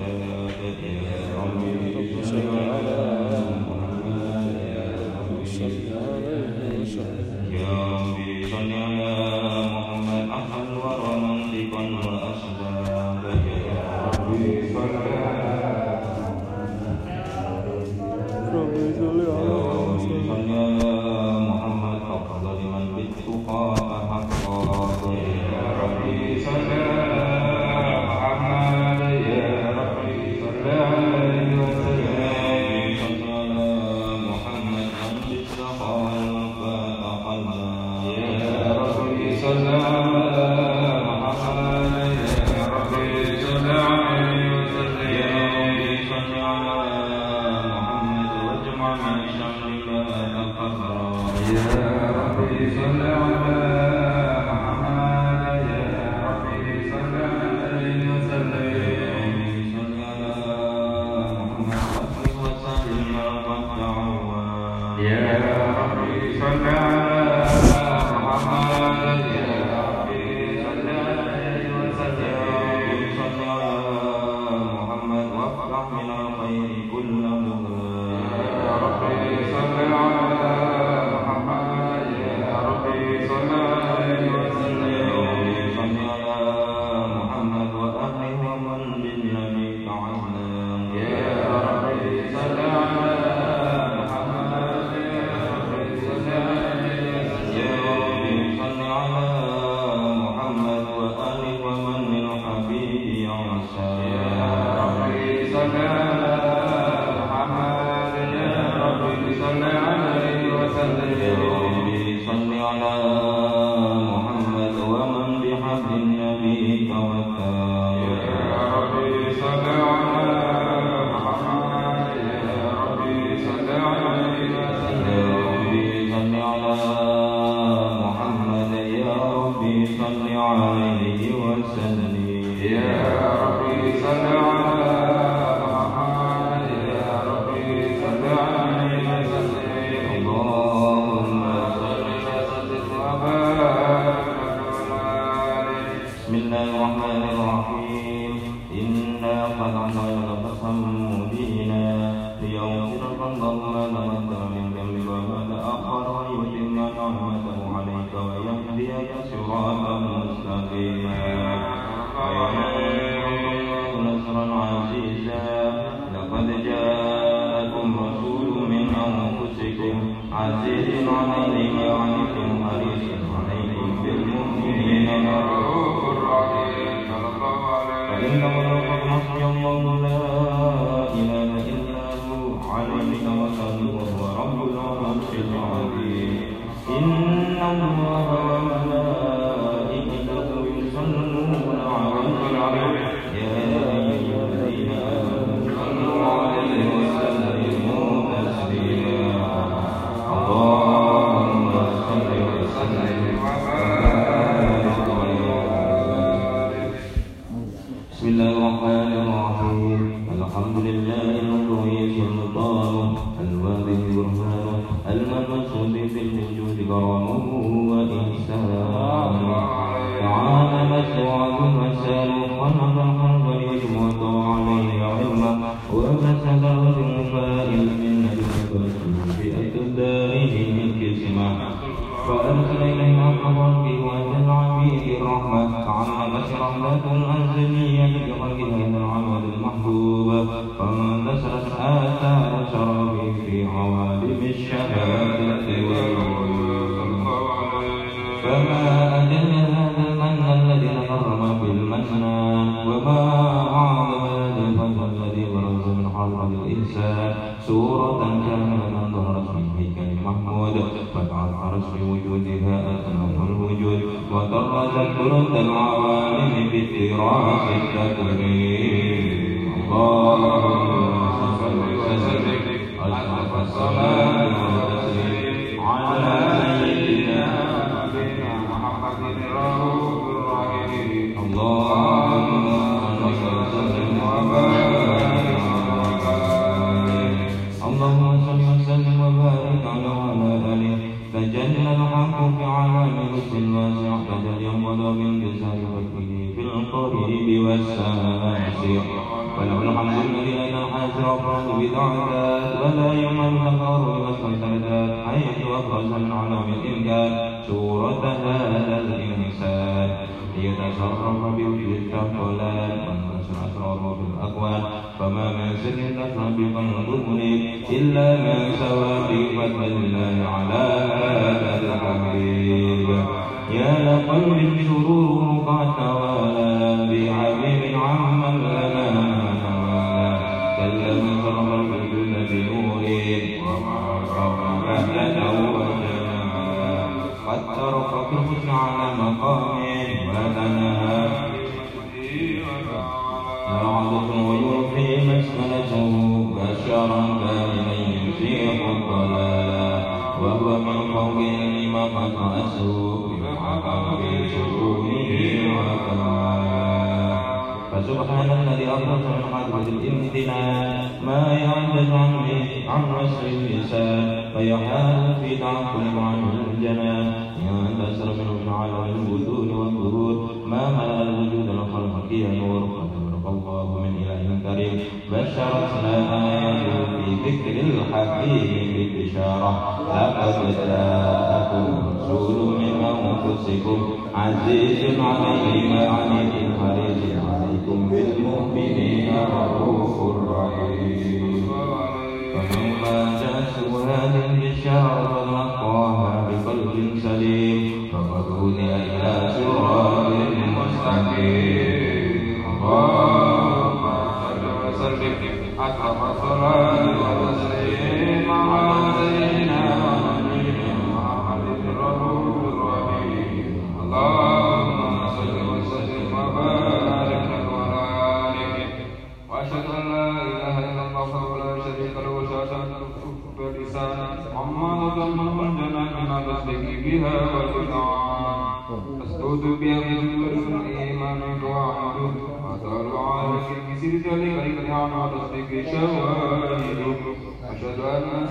uh,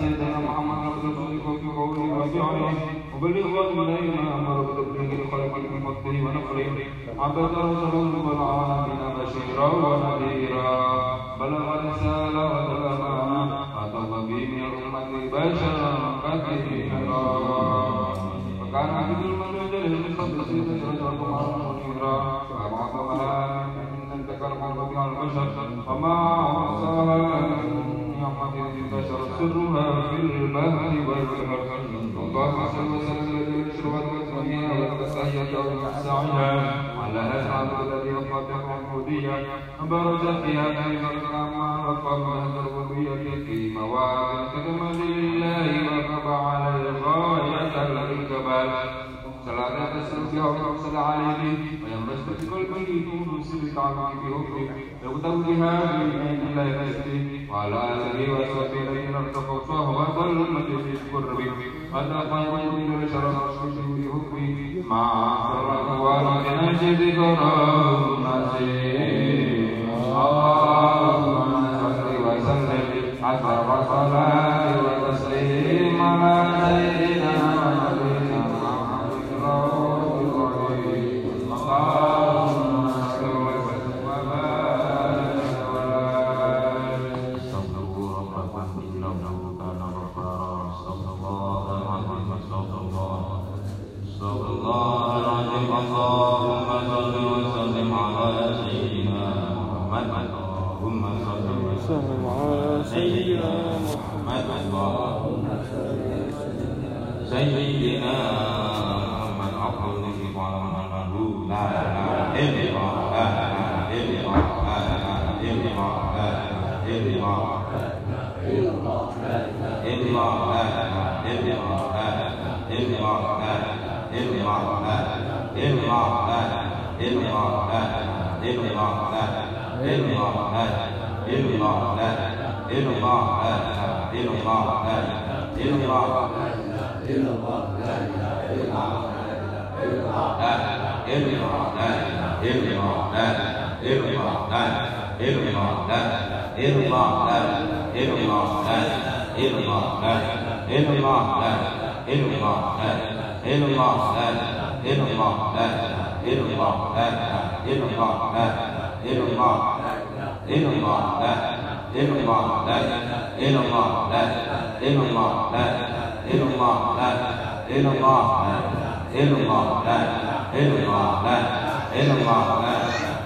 سيدنا محمد رسولك وفي قوله وفعله وبلغ الله ما امر بتبليغ الخلق من فضله ونفره عبده رسوله والعالمين بشيرا ونذيرا بلغ رساله وبلغ امانه به من الامه بشرا كثيرا وكان عبد المنوج للمصطفى سيدنا رسولكم عرفا ونذيرا فابعث ملائكه من ذكر قلبك البشر فما وصاها نسخرها في البحر والبحر الله عز وجل الذي يشرب المسرحية والتسعية والمسعية على هذا الذي يصحب العبودية برز فيها أيضا الأمارة قبل الربوبية في مواقف كما لله وقضى على غاية الكمال صلاة يا وكم صلى عليه ويمسك كل من يكون سلك عن بحكمه يغدو بها من لا يأتيه وعلى آله وصحبه الذين ارتقوا فهو الأمة في القرب أتى خير من شرف بحبه مع فرق ورق نجد كرام نسير lan irma lan irma lan irma lan irma lan irma lan irma lan irma lan irma lan irma lan irma lan irma irma lan irma lan irma lan irma lan irma lan irma lan irma lan irma lan irma lan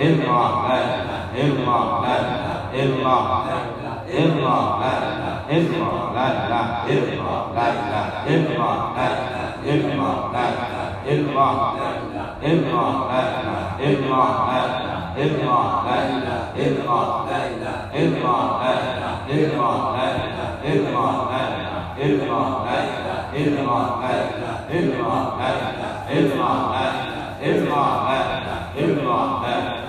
illallah illallah illallah illallah illallah la ilaha illallah la ilaha illallah la ilaha illallah la ilaha illallah illallah la ilaha illallah la ilaha illallah la ilaha illallah la ilaha illallah la ilaha illallah la ilaha illallah la ilaha illallah la ilaha illallah la ilaha illallah la ilaha illallah la ilaha illallah la ilaha illallah la ilaha illallah la ilaha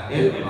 illallah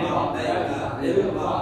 好，来来来。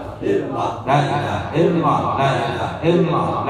illallah la ilaha illallah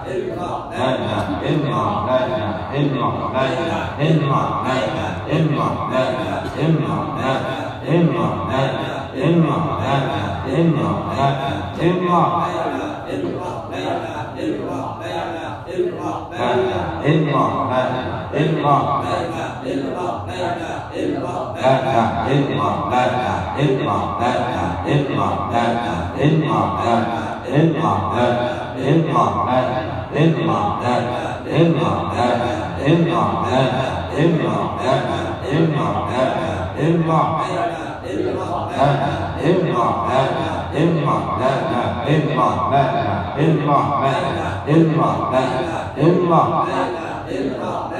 in my head, in my head, in my head. المعداء المعداء المعداء المعداء المعداء المعداء المعداء المعداء المعداء المعداء المعداء المعداء المعداء إلا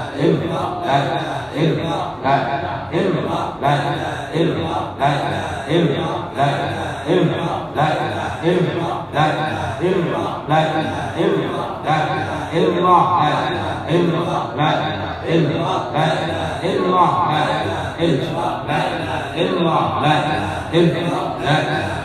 إلا لا إلا لا إلا لا إلا لا إلا لا إلا لا إلا لا إلا لا إلا لا إلا إلا لا إلا لا إلا لا إلا لا إلا لا إلا لا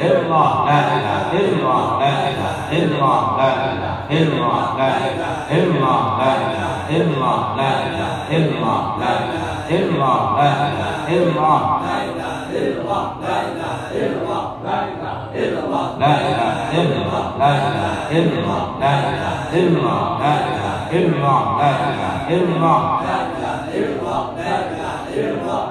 illallah la ilaha illallah la ilaha illallah la ilaha illallah la ilaha illallah la ilaha illallah la ilaha illallah la ilaha illallah la ilaha illallah la ilaha illallah la ilaha illallah la ilaha illallah la la ilaha la la ilaha la la ilaha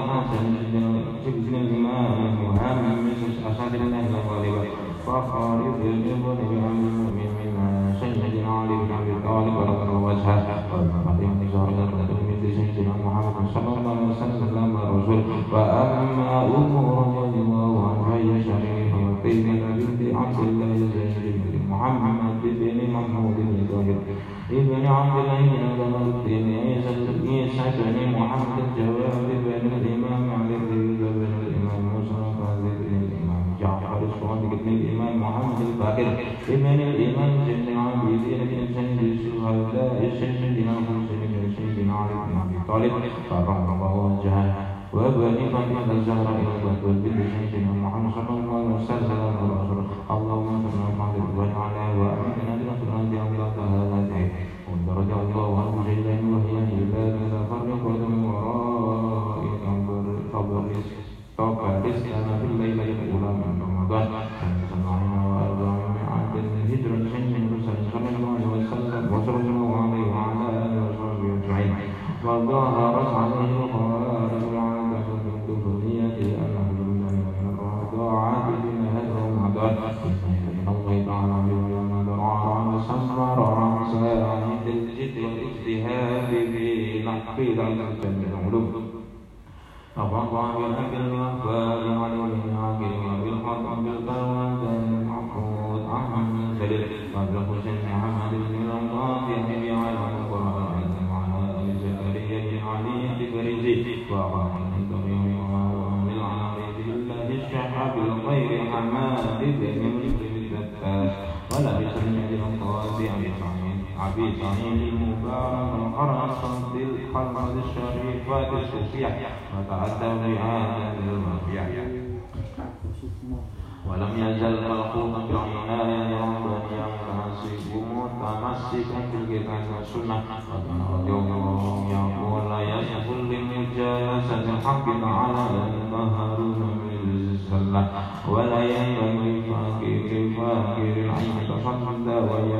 وحاصل جبز الماء وهام من أساتذة أهل الغالبة فخالف الجبل بعمل من مما سيدنا علي بن أبي طالب ولقد وجهه وقدم زهرة القدم مثل سيدنا محمد صلى الله عليه وسلم رسول فأما أم رضي الله عنها هي شريف وقيل بنت عبد الله زيد بن محمد بن محمود بن طاهر ابن عبد الله بن الدين عيسى بن محمد الجواب إمام الإمام جن عابدين من سيد هؤلاء سيدنا حسين وسيدنا علي بن أبي طالب كرم الله وجهه وأبي فاطمة الزهراء وأبي سيدنا محمد صلى الله عليه وسلم ورسوله اللهم صل على محمد وعلى وأمنا برسول الله الله تعالى عليه ودرج الله عنه جل وهي إلا بلا فرق من وراء قبر قبر رزق أنا في الليلة الأولى من رمضان Apa yang محمد الشريف وادي الشفيع وتعدى بهذا المبيع ولم يزل بعناية بالعناية الربانية متمسكا بالكتاب والسنة وكان رضي الله يقول لا يسمح لمجالسة الحق تعالى النهر من السلة ولا ينبغي فاكر فاكر العين يتصدى ويا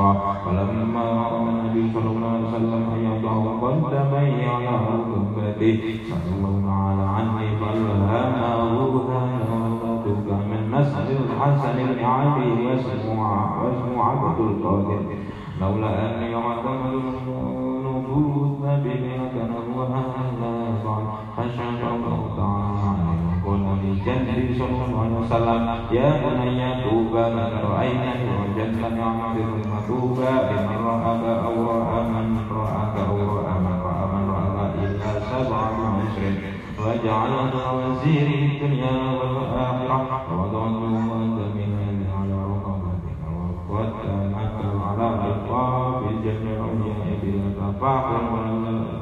حقا فلما رأى النبي صلى الله عليه وسلم أن يضع قدمي على ركبته سأل الله تعالى عني فألها ما ركبتها ولا من مسجد الحسن بن علي واسمه عبد القادر لولا أني عتمت نبوة النبي لكان هو أهلا يفعل خشى الله تعالى عليه وقال للجنة صلى الله عليه وسلم يا بني توبى لك رأيت وجنة يعمل Ruba liman ro'aba aw ro'a man ro'aka aw ro'a man ro'a man ro'aka illa sab'a musrin wa ja'alna waziri dunya wa akhirah wa dunya wa dunya min ala rukamati wa qatta maka ala alqa bi jannah wa jannah bi tafaqun wa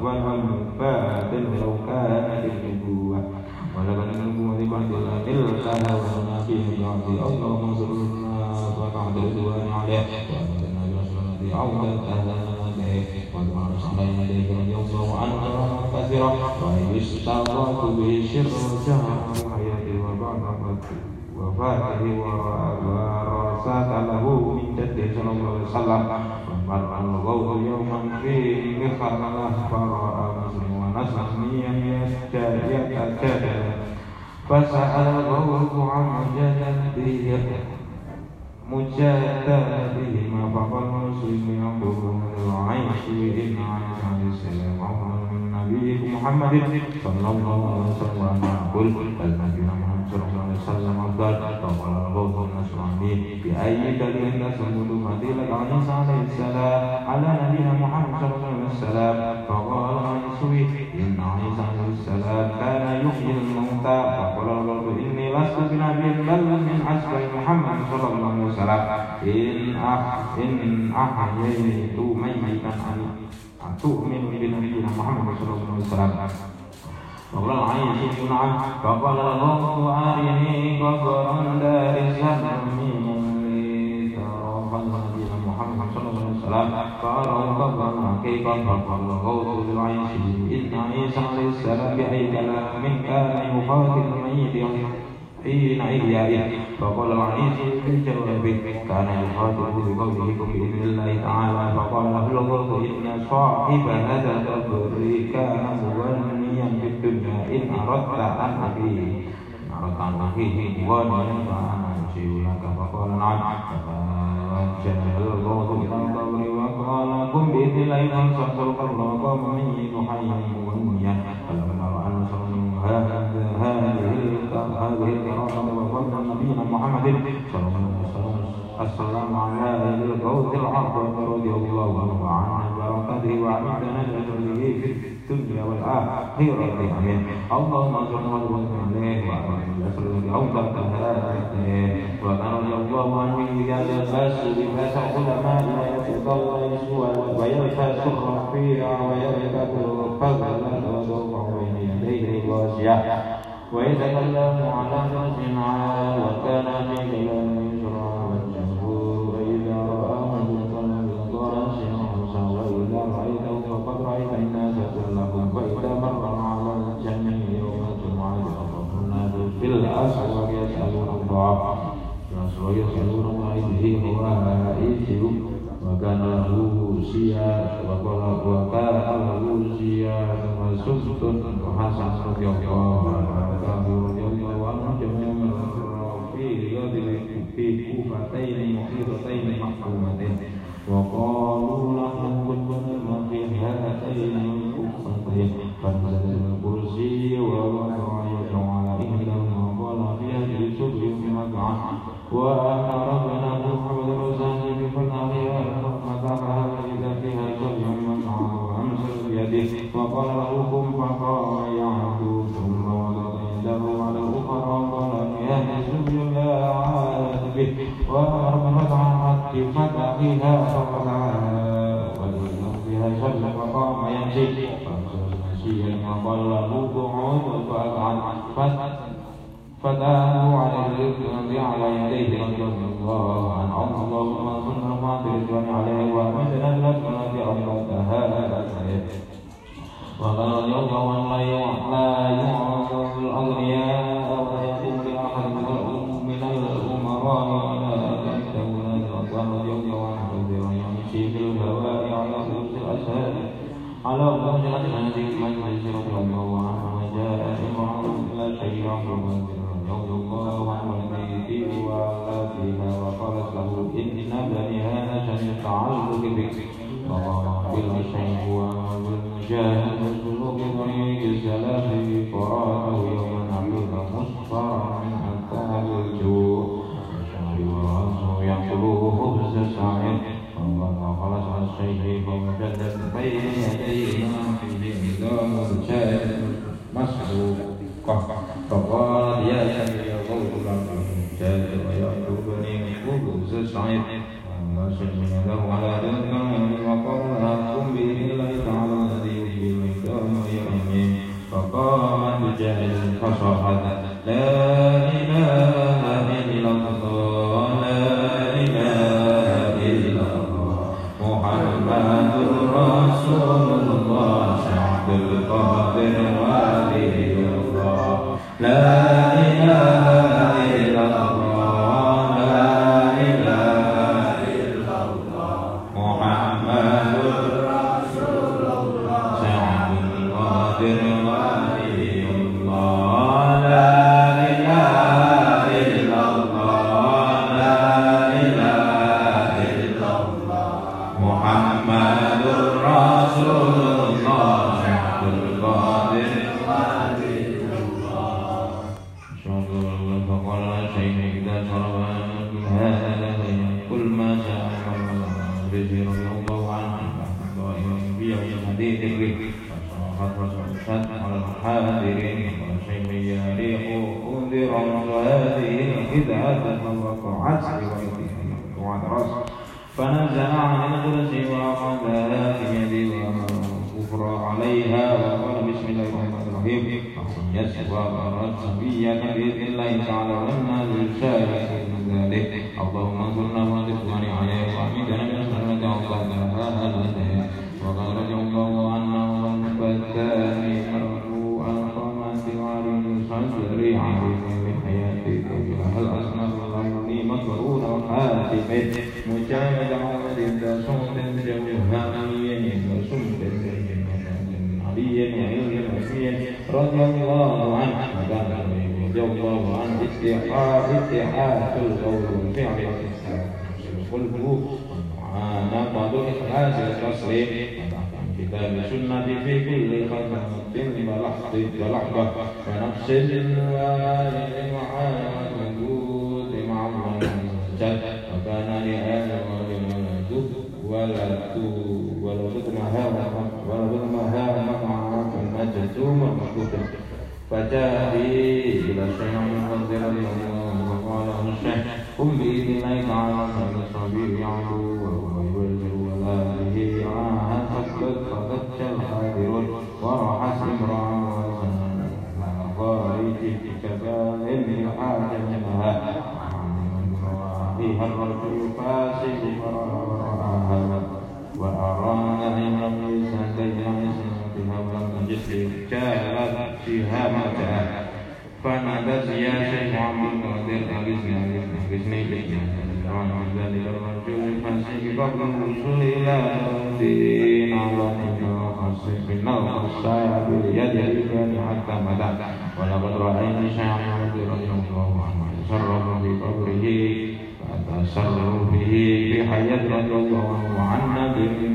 wa hum fa'atun law kana bi nubuwa wa la kana nubuwa di ba'd al akhir kana wa nabiyyu ya'ti Allahumma sallallahu alaihi wa sallam عودا أهلا به وقد علينا إليه رضي الله عنه كراما كثيرا وإن اشترط به شر شهر حياته وبعد وفاته ورثات له من جده صلى الله عليه وسلم ومن الغوث يوما فيه مخر فرأى مسلم ونسلم يتجادل فسأل الغوث عن جدته مجاهدا بهما فقال مسلم ينظرون العيش إن عيش عليه السلام عمر من نبيك محمد صلى الله عليه وسلم قل النبي محمد صلى الله عليه وسلم أفضل فقال بعض النصراني بأي دليل تسلل فضيلة عيسى عليه السلام على نبينا محمد صلى الله عليه وسلم فقال عيسوي إن عيسى عليه السلام كان يحيي الموتى لست بنبي بل من أتباع محمد صلى الله عليه وسلم إن أح إن أحييت ميتا أن تؤمن بنبينا محمد صلى الله عليه وسلم وقال عيش بن عمرو فقال الله أرني قبرا لا رسالة من محمد صلى الله عليه وسلم فأروا قبرا كيف فرق الغوث بالعيش إن عيسى عليه السلام بأي كلام كان يقاتل ميتا Ina iya iya Fakol ma'i zikri jawa bih Kana yukhati buku kawih kubi Bilai ta'ala Fakol ahlullahu inna sahiba Hada tabri kana Wanian di dunia In aratta an abi Aratta an abi Wanian ma'an jiwaka Fakol na'an Jalallahu inna tabri Wa kala kumbi Bilai ta'an sahsul Kalla kawih Nuhayyan Wanian Alamma wa'an هذه الكرامة وفضل نبينا محمد صلى الله عليه وسلم السلام على أهل الفوز العظم رضي الله عنه وبركاته وعمدنا لأجله في الدنيا والآخرة آمين اللهم اجعلنا والوزن عليه وعلى رسول أو وقال الله عنه بهذا الفاس لباس العلماء ويرفع الله ويرفع سر فيها ويرفع فضلا ويرفع بين يديه واسعا ويتكلم على ما وكان مثلا يسرا وجهه فإذا رآه مثلا ظهرا شمسا وإذا رأيته فقد رأيت الناس كلهم فإذا مر على الجميع يوم الجمعة الناس في الأسواق يسألون الضعف الأسواق يسألون عن هوائهم وكان له سياق وكان له سياق Sultan Hasan radhiyallahu anhu radhiyallahu jawa jami'an fi riyadil kufi kufataini muhidataini mahkumatain wa qalu فيها فقعها وللأرض هيفل فقام يمشي فتاه على الذي على يديه الله عن اللهم كنا ما برضوان عليه وأمتنا بلدنا في أرضها وقال رضي الله عنه لا يعلم Yeah.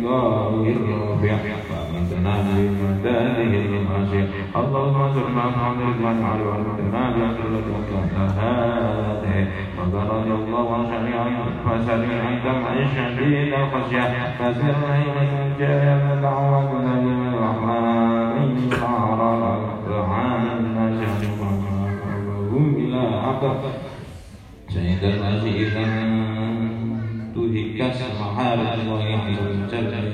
Yeah, yeah. وجعلنا من ذاته الماشي اللهم صل على محمد وعلى آله كما باركت على هذه وبارك الله جميعا وسميعا دمع شديد الخشية فسرعين مجاب دعوة نبي الرحمن فعرض عنا شهوهم إلى عقب سيد المسيح إذا تهك اسم حالة ويحيى الجبل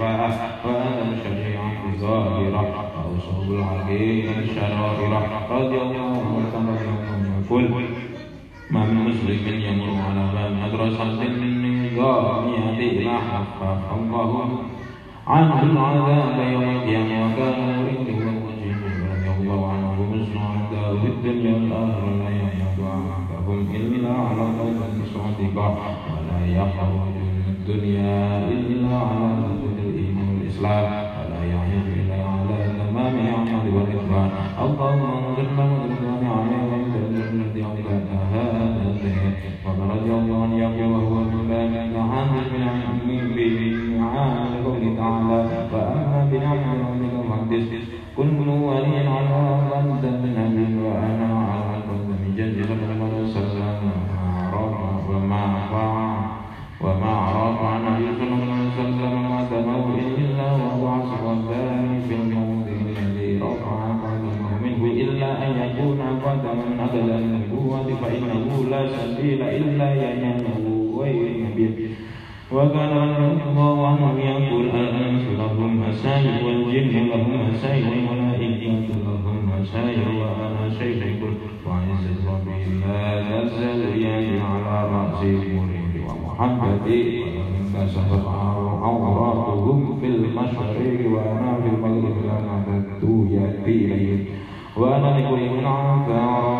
وأحفادا شجيعا ظاهرا أوصوا العقيم الشرائر رضي الله وترضى كل ما من مسلم يمر على باب مدرسة من نظامها ما حفظ الله عنه العذاب يوم القيامة وكان يريد المجرمين رضي الله عنه مصنع دار الدنيا الآخرة لا يعبد عندهم إلا على قلب صادقا ولا يخرج من الدنيا إلا على قلب الإسلام ولا إلا على الإمام يعتد والإخوان اللهم الليل إلا ينامه وينبه وكان الله عنهم يقول الأنس لهم مساجد والجن لهم مساجد والملائكة لهم مساجد وأنا شيخ كل وعزة ربي لا نزل يدي يعني على رأس مريد ومحبتي فسقط عوراتهم في المشرق وأنا في المغرب لا نبت يأتي وأنا لكل من عفا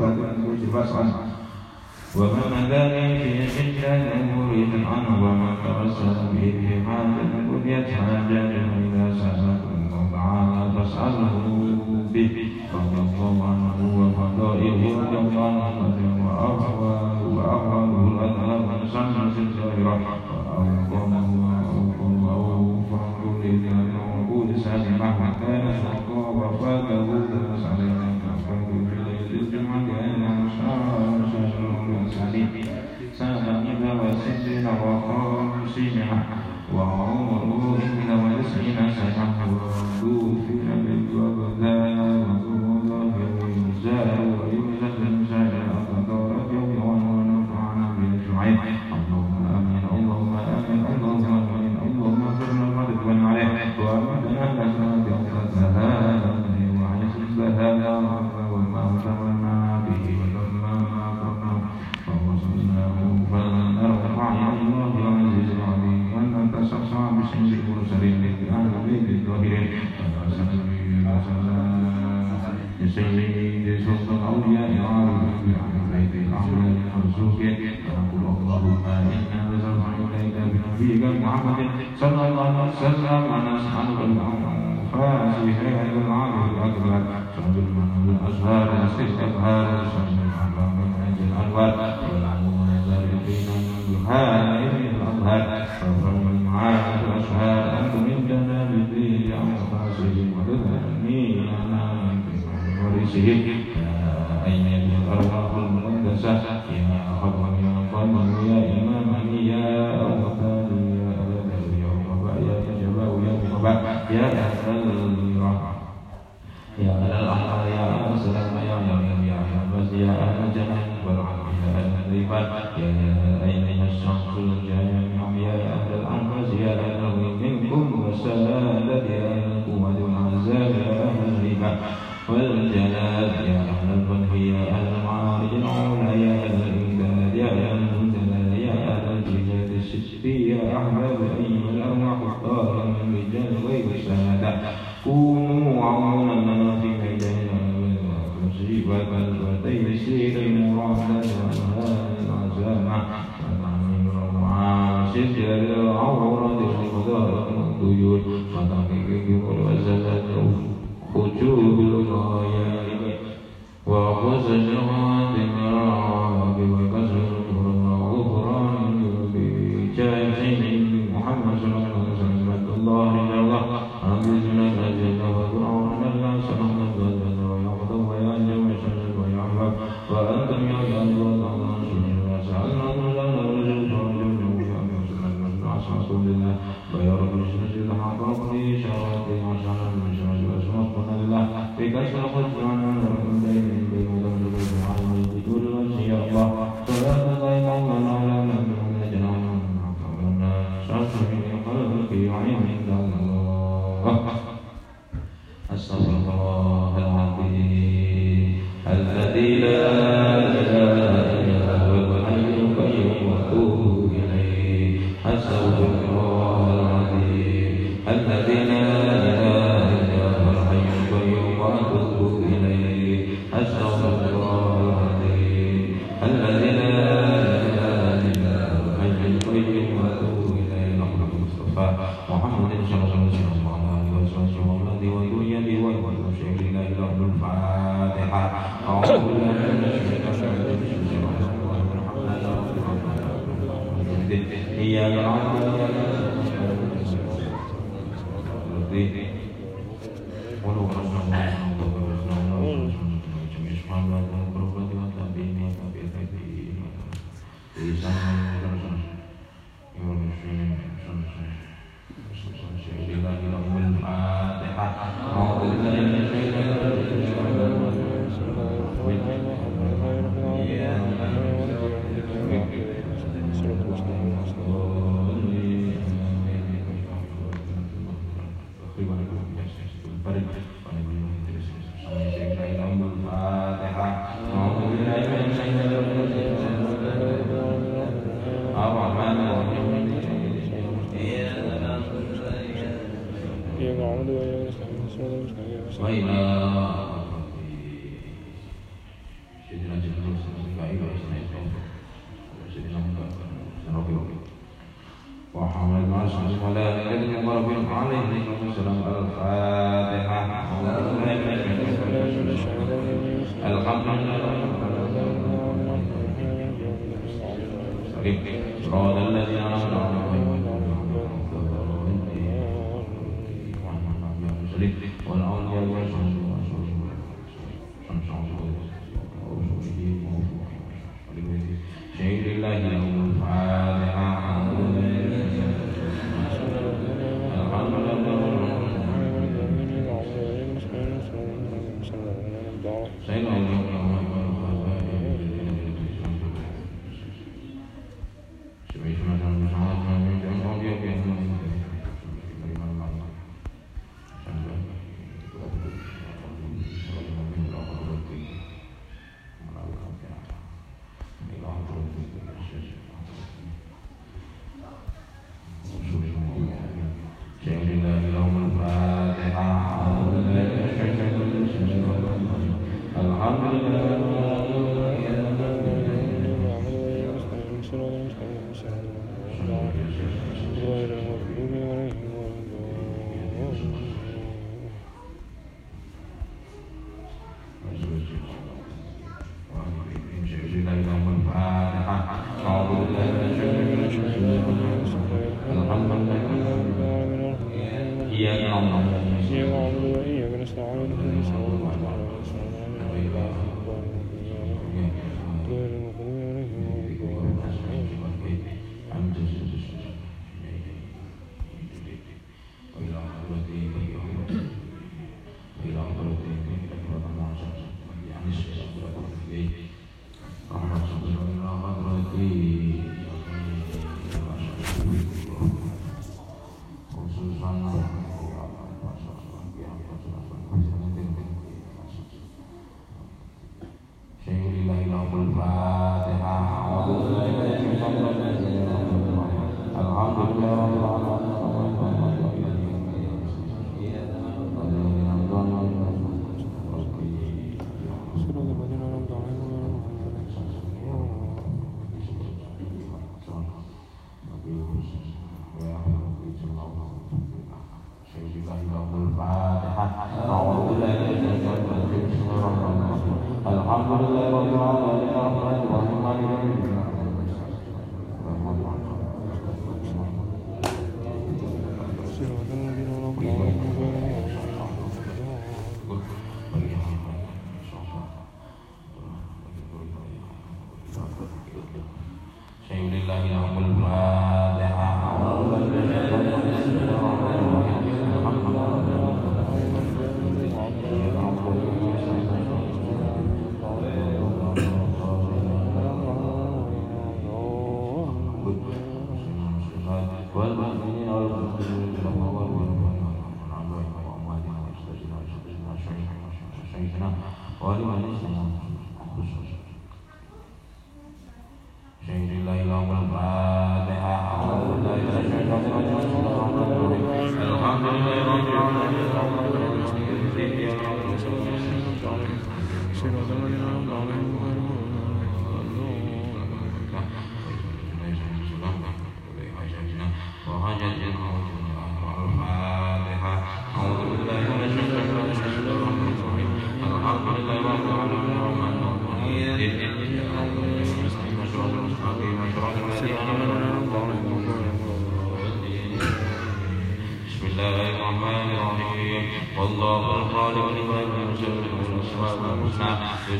قربة كشفت عنه وما ذلك إلا نور عنه ومن ترسل به حاجة بنيت حاجته إذا سألك الله تعالى فاسأله به رضي الله عنه وفضائله رضي الله عنه وأهواه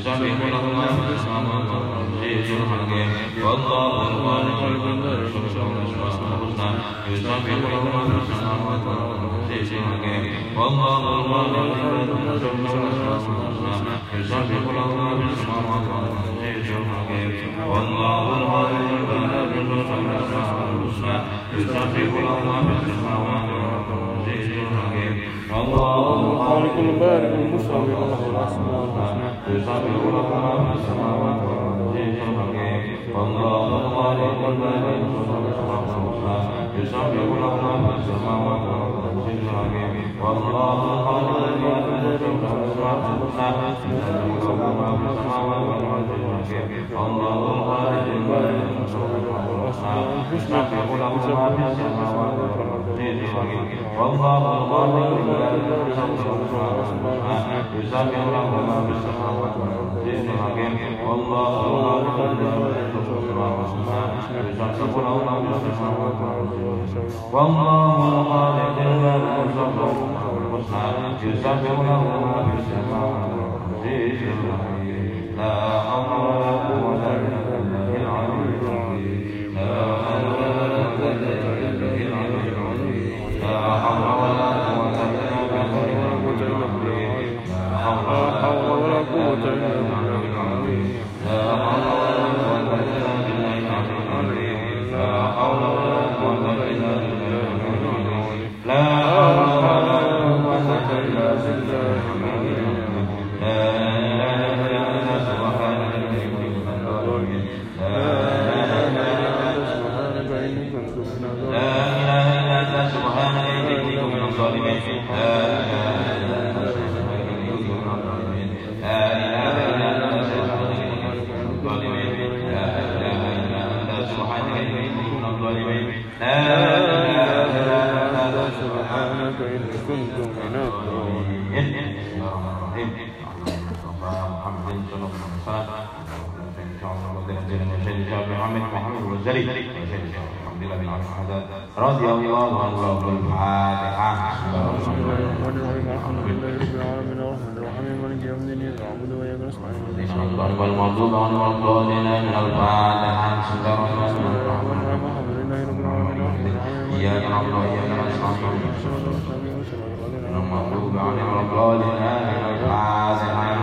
所以。استغفر ربنا في السماوات والارض والله اعلم والله الخالق المرزق المستعان محمد صلى الله عليه وسلم ان شاء الله محمد محمد الغزالي الحمد لله من عرف حداد رضي الله عنه رب الفاتحه والمغضوب عنهم والضالين من الفاتحه بسم الله الرحمن الرحيم الحمد لله رب العالمين اياك نعبد واياك نستعين اللهم اغفر لنا من الضالين من الفاتحه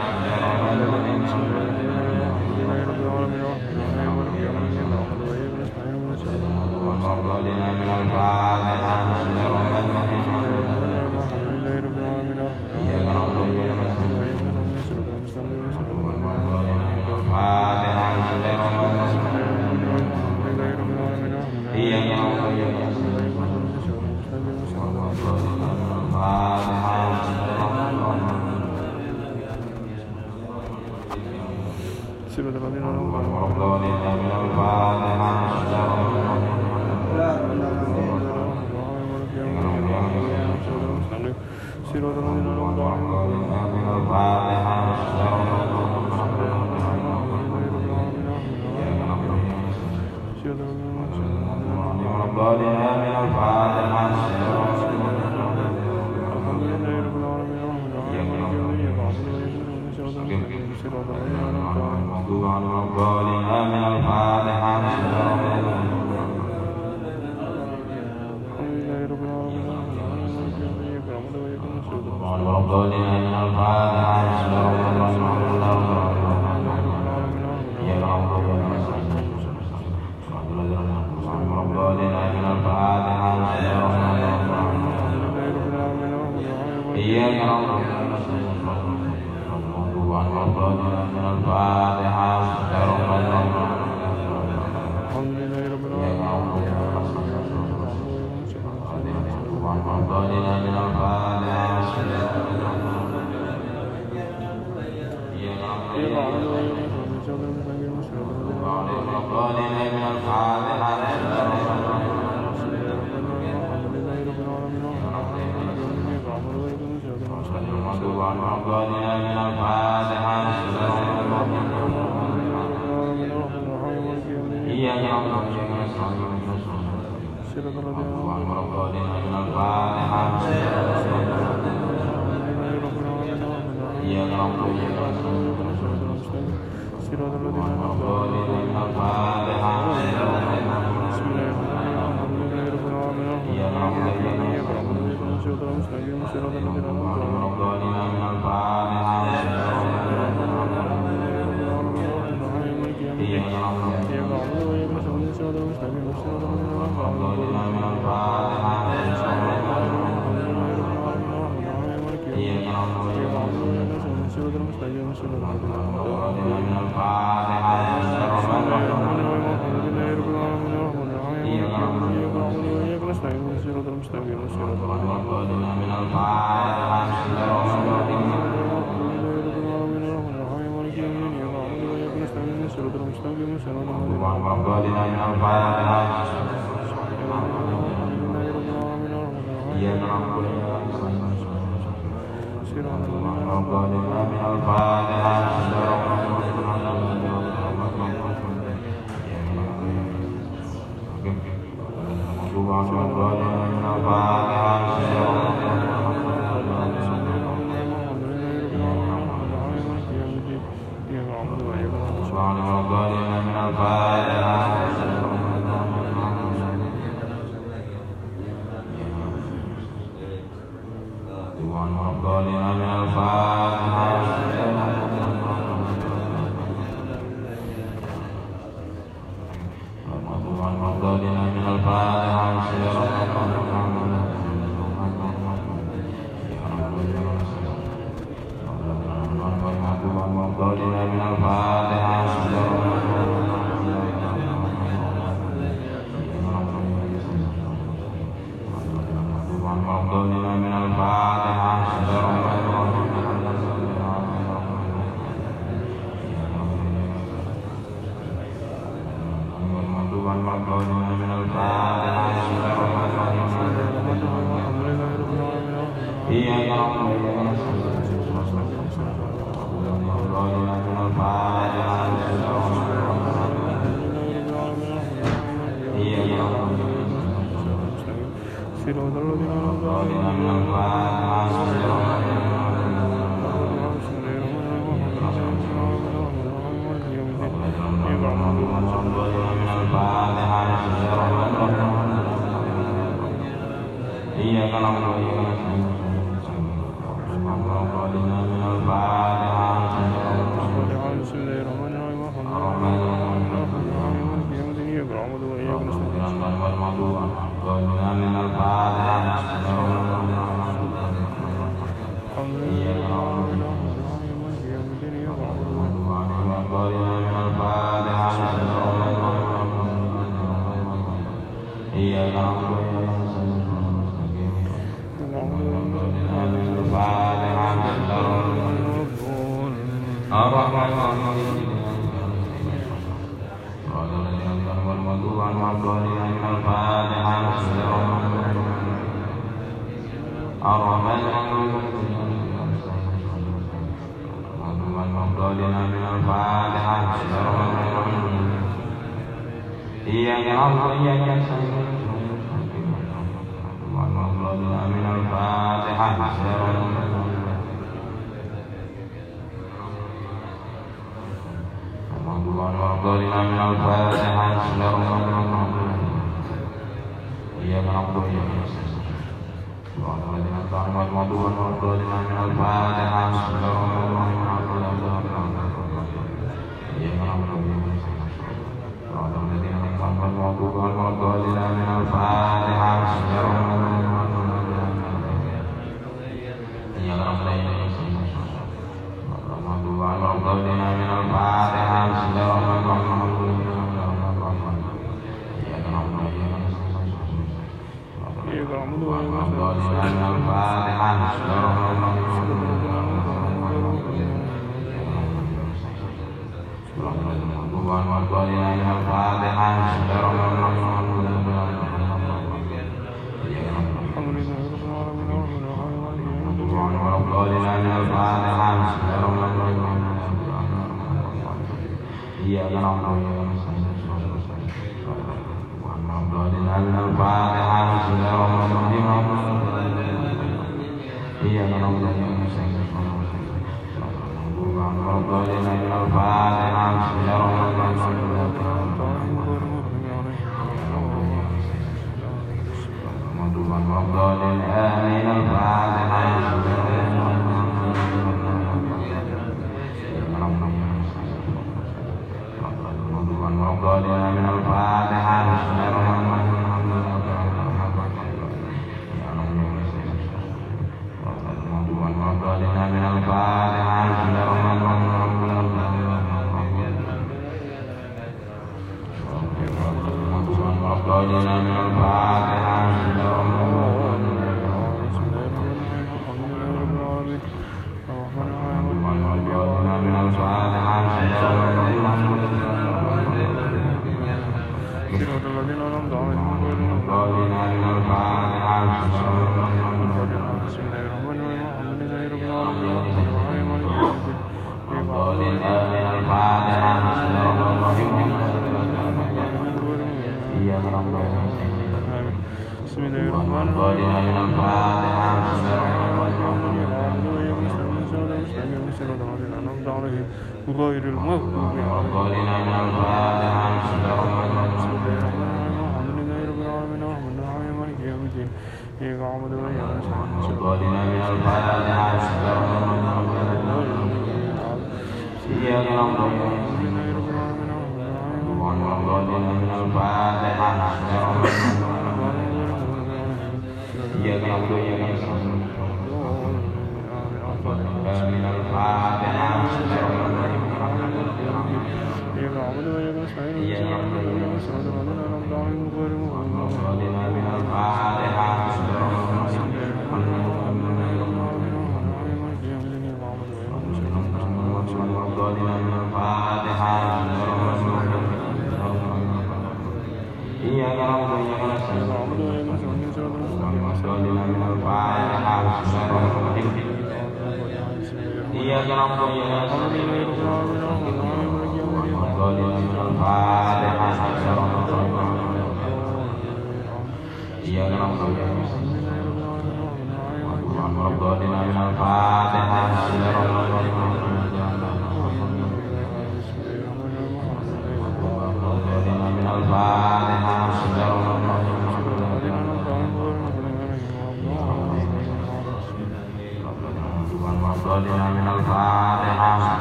قولنا من الفاتحة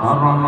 الرحمن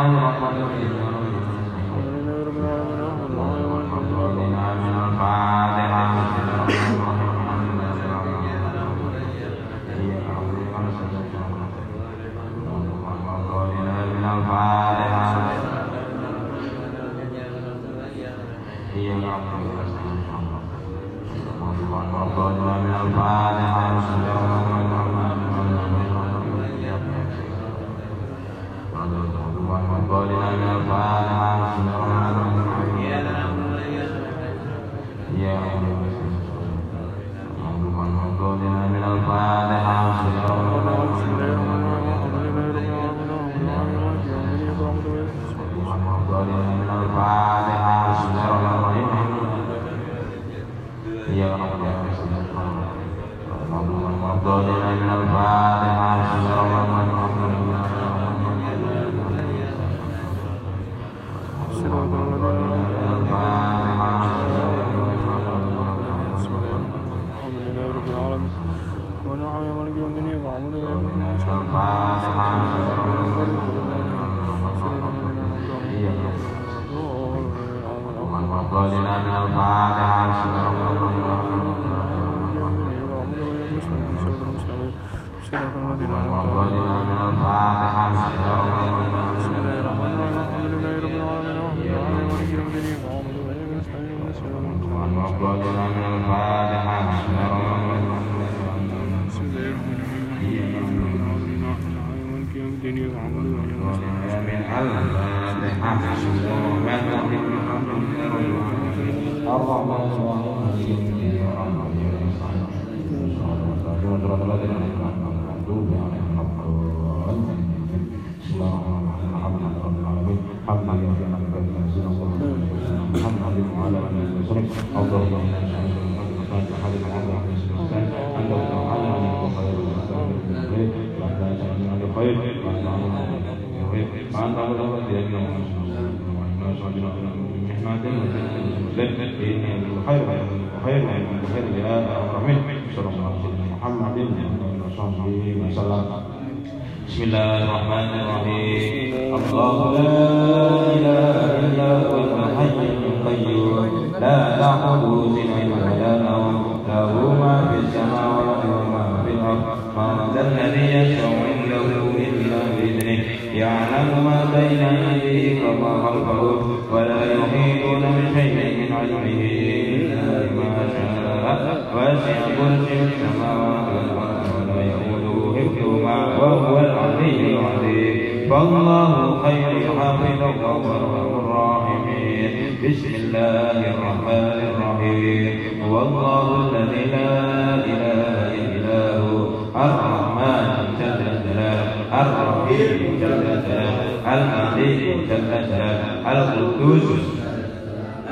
بسم الله الرحمن الرحيم هو الله الذي لا إله إلا هو الرحمن تتتلا الرحيم تتتلا المليك تتتلا القدوس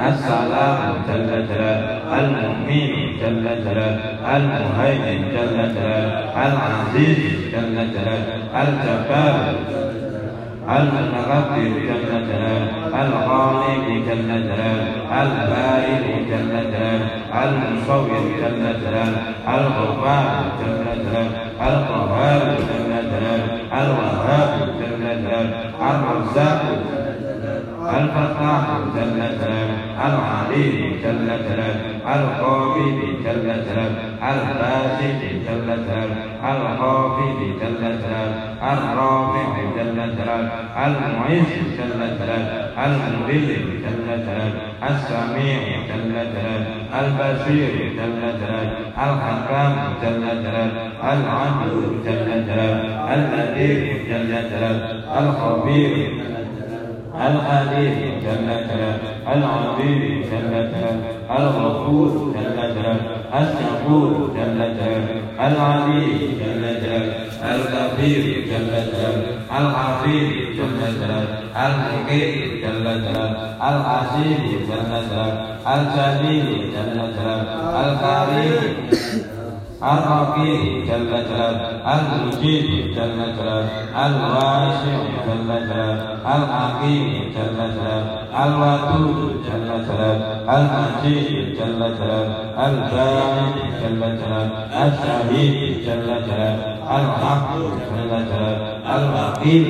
السلام جل جلاله المؤمن جل جلاله المهيمن جل جلاله العزيز جل جلاله الجبار المغفر جل جلاله البارئ جل جلاله المصور جلاله الغفار جلاله القهار جلاله الوهاب جلاله الرزاق الفتاح جلاله العليم جل جلاله على القابل جل جلاله على الباسط جل جلاله على جل جلاله الرافع جل جلاله المعز جل جلاله المذل جل جلاله السميع جل جلاله البصير جل جلاله الحكام جل جلاله العدل جل جلاله القدير جل جلاله الخبير الحليم جل جلاله العظيم جل جلاله الغفور جل جلاله الشكور جل جلاله العليم جل جلاله الكبير جل جلاله العظيم جل جلاله الحكيم جل جلاله العزيز جل جلاله الجليل جل جلاله الكريم Al-Aqib Jalla Jalal Al-Mujib Jalla Jalal Al-Rasyid Jalla Jalal Al-Aqib Jalla Jalal Al-Watud Jalla Jalal Al-Majid Jalla Jalal Al-Jamid Jalla Jalal Al-Shahid Jalla Jalal Al-Hakku Jalla Jalal Al-Aqib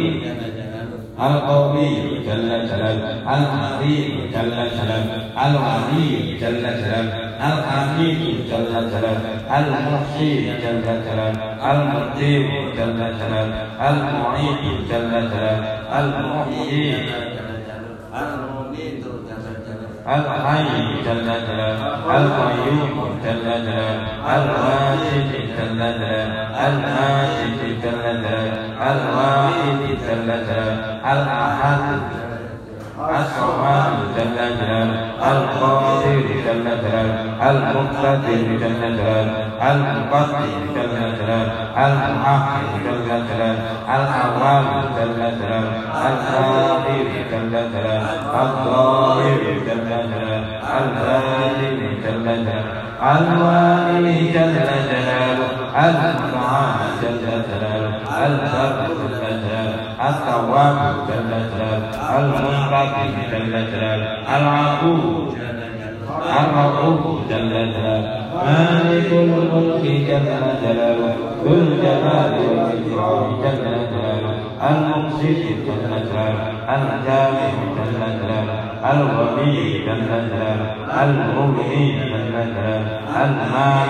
Al-Qawi Jalla Jalal Al-Azim Jalla Jalal Al-Azim Jalla Jalal Al-Amin Jalla Jalal Al-Muhsin Jalla Jalal Al-Muqim Jalla Jalal Al-Mu'in Jalla Jalal Al-Muhsin Jalla Jalal Al-Mu'in الحي كالندلة القيوم كالندلة الواجد كالندلة الماجد كالندلة الواحد كالندلة الأحد الصمد كالندلة القادر كالندلة المقتدر كالندلة المقدم كالندلة المحقق كالندلة الأول كالندلة القادر كالندلة الظاهر كالندلة على الآل جل جلاله على الوالي جل جلاله على المنعم جل جلاله على البر جل التواب جل جلاله على المنقذ جل جلاله على العفو الرؤوف جل جلاله مالك الملك جل جلاله ذو الجلال والإكرام جل جلاله المقسط جل جلاله الجامع جل جلاله الغني جنتها المغني جنتها المانع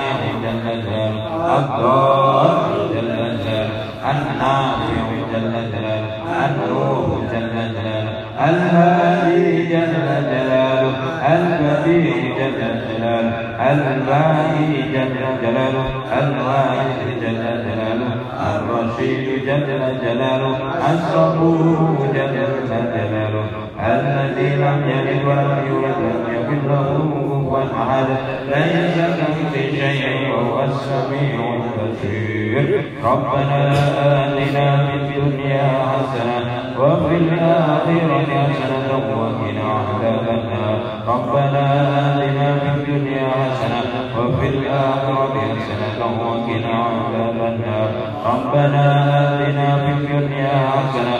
جنتها الضار جنتها النافع جنتها النور جنتها الهادي جل جلاله الكبير جل جلاله الباهي جل جلاله الوارث جل جلاله الرشيد جل جلاله الصبور جل جلاله الذي لم يلد ولم يولد ولم يكن له كفوا احد يزال كمثله شيء وهو السميع البصير ربنا اتنا في الدنيا حسنه وفي الاخره حسنه وقنا عذاب النار ربنا اتنا في الدنيا حسنه وفي الاخره حسنه وقنا عذاب النار ربنا اتنا في الدنيا حسنه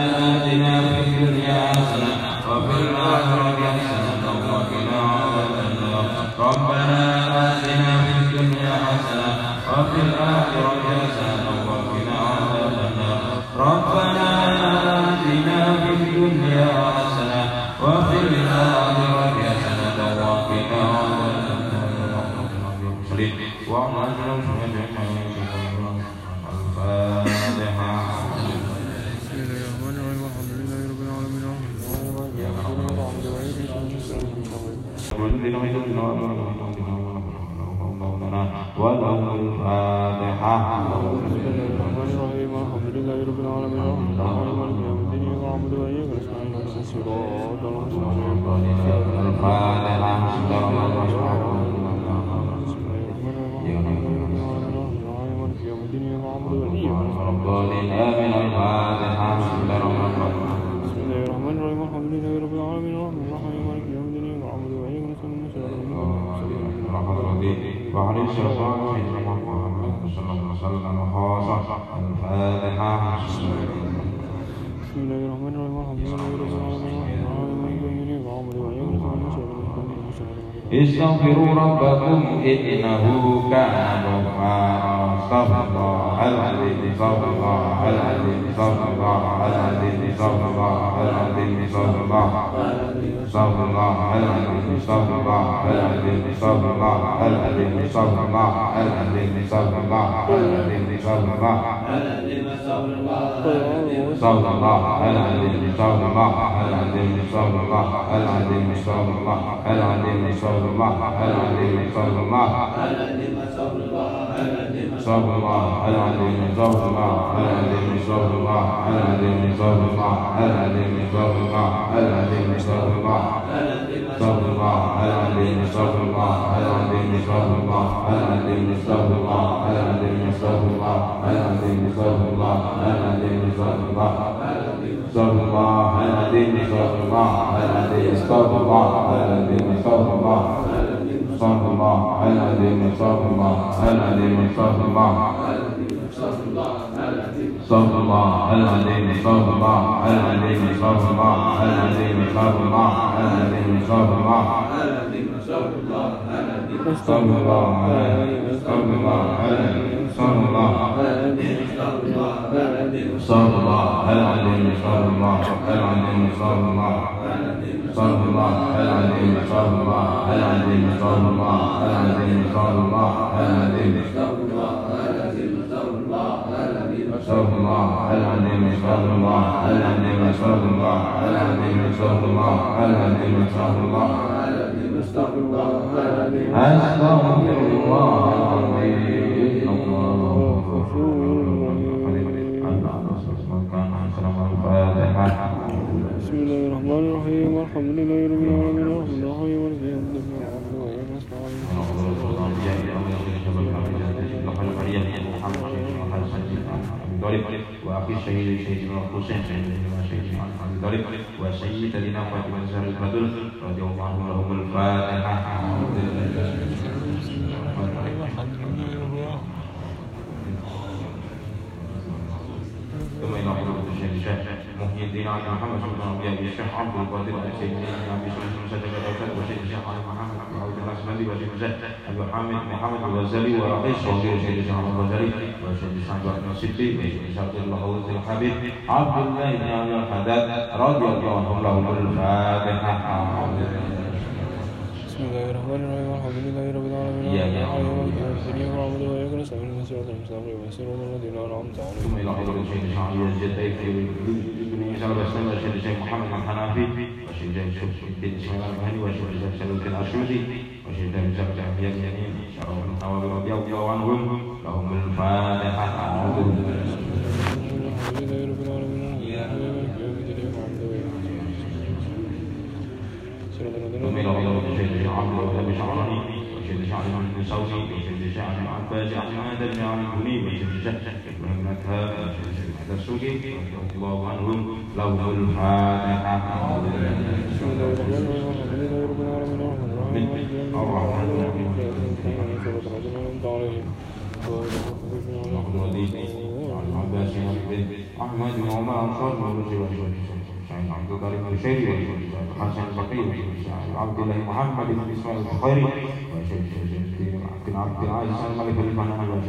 استغفروا ربكم إنه كان غفارا استغفر الله العظيم استغفر الله العظيم استغفر الله العظيم استغفر الله العظيم استغفر الله استغفر الله العظيم استغفر الله العظيم استغفر الله الله الله الله صلى الله على النبي صلى الله على النبي صلى الله على النبي صلى الله على النبي صلى الله على النبي صلى الله على النبي صلى الله على النبي صلى الله على النبي صلى الله على النبي صلى الله على النبي صلى الله على النبي صلى الله على النبي صلى الله استغفر الله العظيم استغفر الله العظيم استغفر الله العظيم استغفر الله العظيم استغفر الله العظيم استغفر الله العظيم استغفر الله استغفر الله العظيم استغفر الله العظيم استغفر الله العظيم استغفر الله استغفر الله العظيم استغفر الله العظيم استغفر الله صلى الله على الذين صلى الله على الذين صلى الله على الذين صلى الله على الذين صلى الله على الذين صلى الله على الذين صلى الله على الذين صلى الله على الذين صلى الله على الذين صلى الله على الذين صلى الله على الذين صلى الله على الذين صلى الله صلى الله على الذين صلى الله على الذين صلى الله على الذين صلى الله على الذين صلى الله استغفر الله العظيم استغفر الله العظيم استغفر الله العظيم استغفر الله العظيم استغفر الله العظيم استغفر الله العظيم استغفر الله العظيم الله غفور بسم الله الرحمن الرحيم والحمد لله رب العالمين طالب وأخي الشهيد سيدنا الحسين سيدنا سيدنا علي طالب وسيدنا فاطمة زهر البدر رضي الله عنهم الفاتحة ثم إلى حضرة الشيخ Bismillahirrahmanirrahim. Inna Bismillahirrahmanirrahim. Alhamdulillahi rabbil alamin. Iya, iya. Alhamdulillahi rabbil alamin. Nasta'inu wa sirata mustaqim wa sirata alladziina an'amta 'alaihim. Ila hadrat Syekh Ali Al-Jadda'i bin Isa al-Bastam wa Syekh Muhammad al-Hanafi wa Syekh Syamsuddin bin Ismail al-Bahani wa Syekh Syamsuddin al-Asyuti wa Syekh Syamsuddin al-Yamin. Syarahul Tawabi radhiyallahu anhum lahumul Fatihah. ومن عمر شد شعر وهب شعره وشد شعر عن شوقي وشد شعر عن فاجع عماد بن عن الهمي وشد شعر ابن مكهاب وشد شعر السوقي رضي الله عنهم له الفاتحة عن عباس بن احمد وعمر انصار وابو جبل يعني عبد الله بن شيبة والحسن البقي عبد الله محمد بن اسماعيل البخاري كان عبد العزيز الملك المنان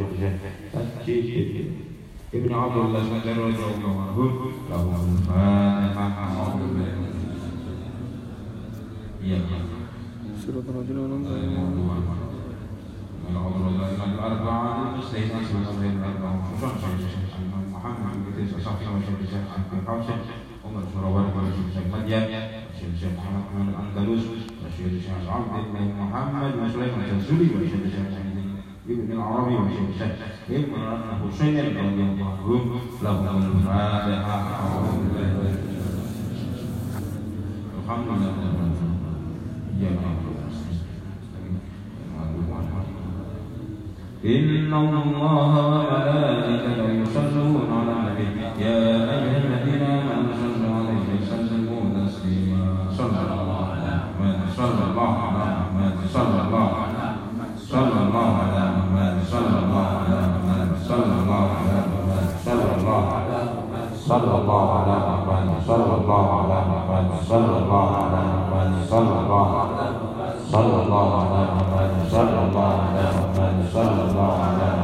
ابن عبد الله رضي الله عنه له الفاتحة صراط الذين أنعمت عليهم العذر الله الأربعة المستهين أسمى الأربعة وخصوصا محمد بن تسعة صحيح وشبه عن خمسة محمد شرابان ولا شيخ مديان وشيخ الشيخ محمد محمد الأندلس وشيخ الشيخ عبد بن محمد وسليمان الجزولي وشيخ الشيخ ابن العربي وشيخ الشيخ ابن حسين رضي الله عنه لهم الفاتحة الحمد لله إن الله وملائكته يصلون على النبي يا أيها الذين آمنوا صلى الله على محمد صلى الله على صلى الله على محمد صلى الله على محمد صلى الله على محمد صلى الله على صلى الله على محمد صلى الله على محمد صلى الله على محمد صلى الله على صلى الله على محمد صلى الله على محمد صلى الله على محمد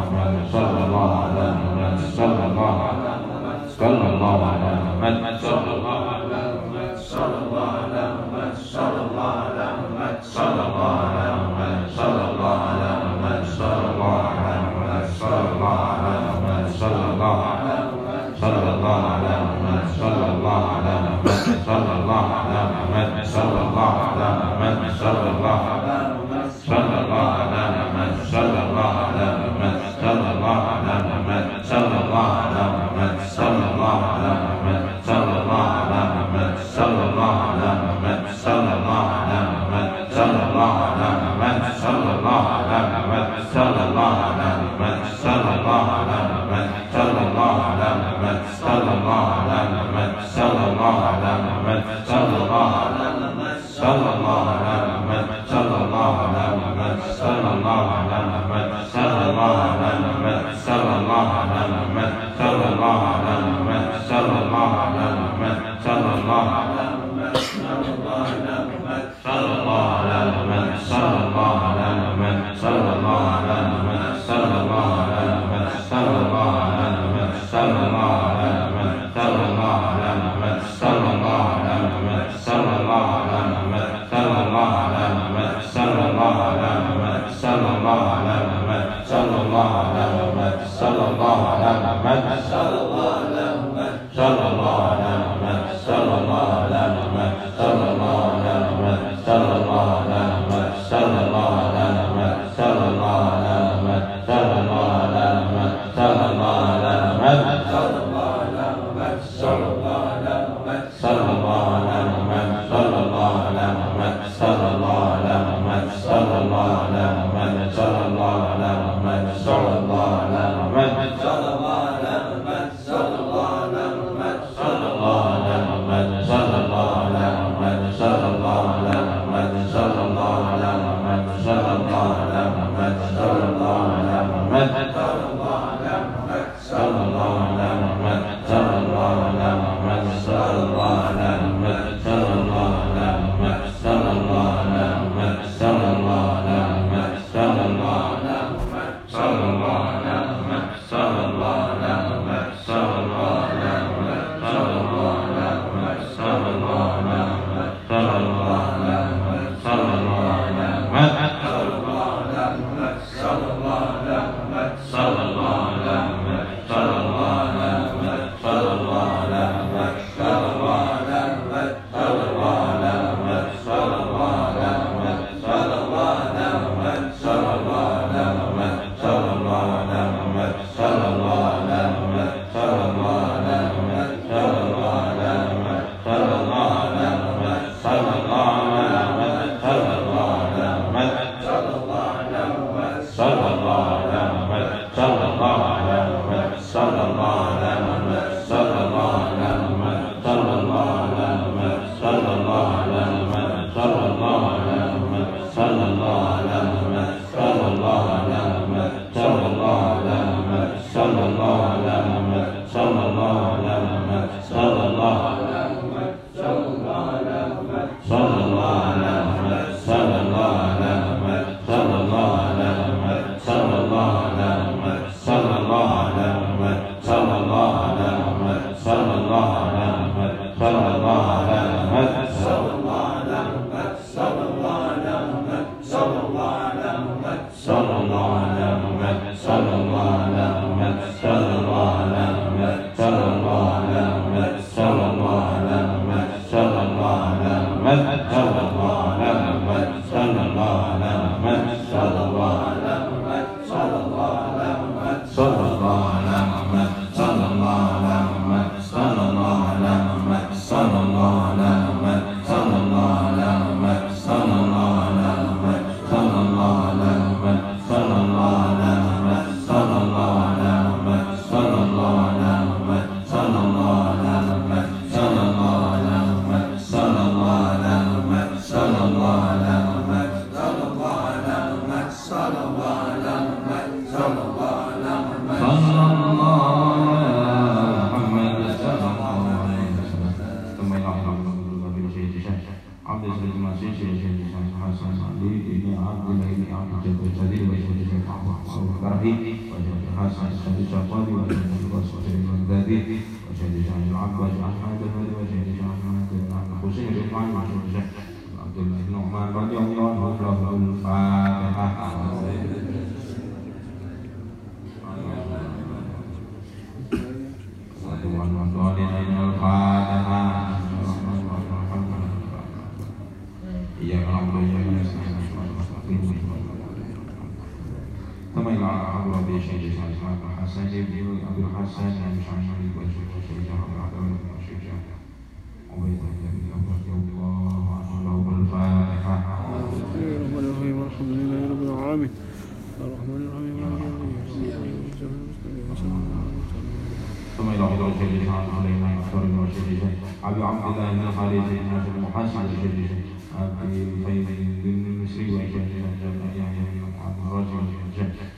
سيد إسحاق حسن بن أبي الحسن عن محمد بن شيخ سيد عبد الله بن شيخ عبيد الله بن رضي الله عنه له الفاتحة. ربنا فيه والحمد لله رب العالمين. الرحمن الرحيم مالك يوم ثم إلى حضور سيد إسحاق علينا مختار بن رشيد أبي عبد الله بن خالد بن ناصر المحاسن رشيد أبي فيض بن المصري وإشهد أن لا إله إلا الله رجل الجنة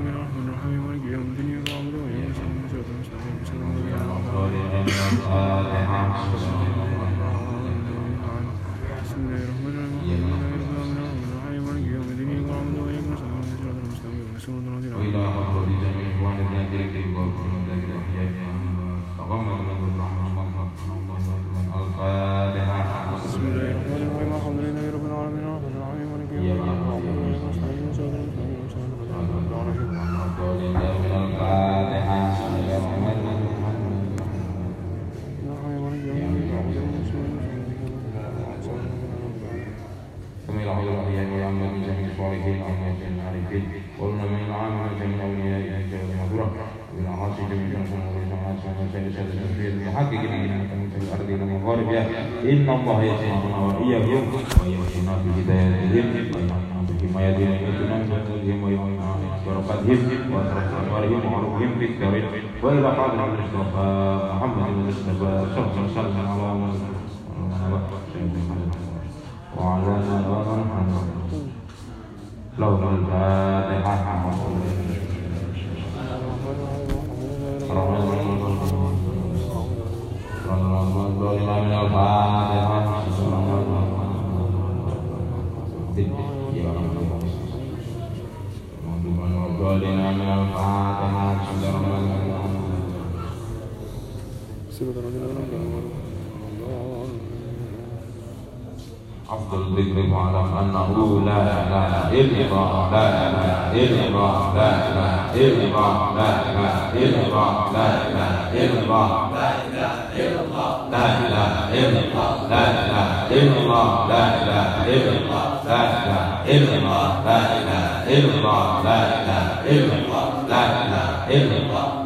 إن الله يسمع وإياكم ويمحينا بهدايتهم ويمحينا بحمايتهم ويمحينا بنصرتهم ويمحينا بركاتهم وأسرة أنوارهم وعروقهم في الكريم وإلى قدر المصطفى محمد المصطفى صلى الله عليه وسلم على محمد وعلى آله وصحبه لولا الفاتحة أفضل ذكر واعلم أنه لا إله إلا الله لا إله إلا الله لا إله إلا الله لا إله إلا الله لا إله إلا الله لا إله إلا الله لا إله إلا الله لا إله إلا الله لا إله إلا الله لا إله إلا الله لا إله إلا الله لا إله إلا الله لا إله إلا الله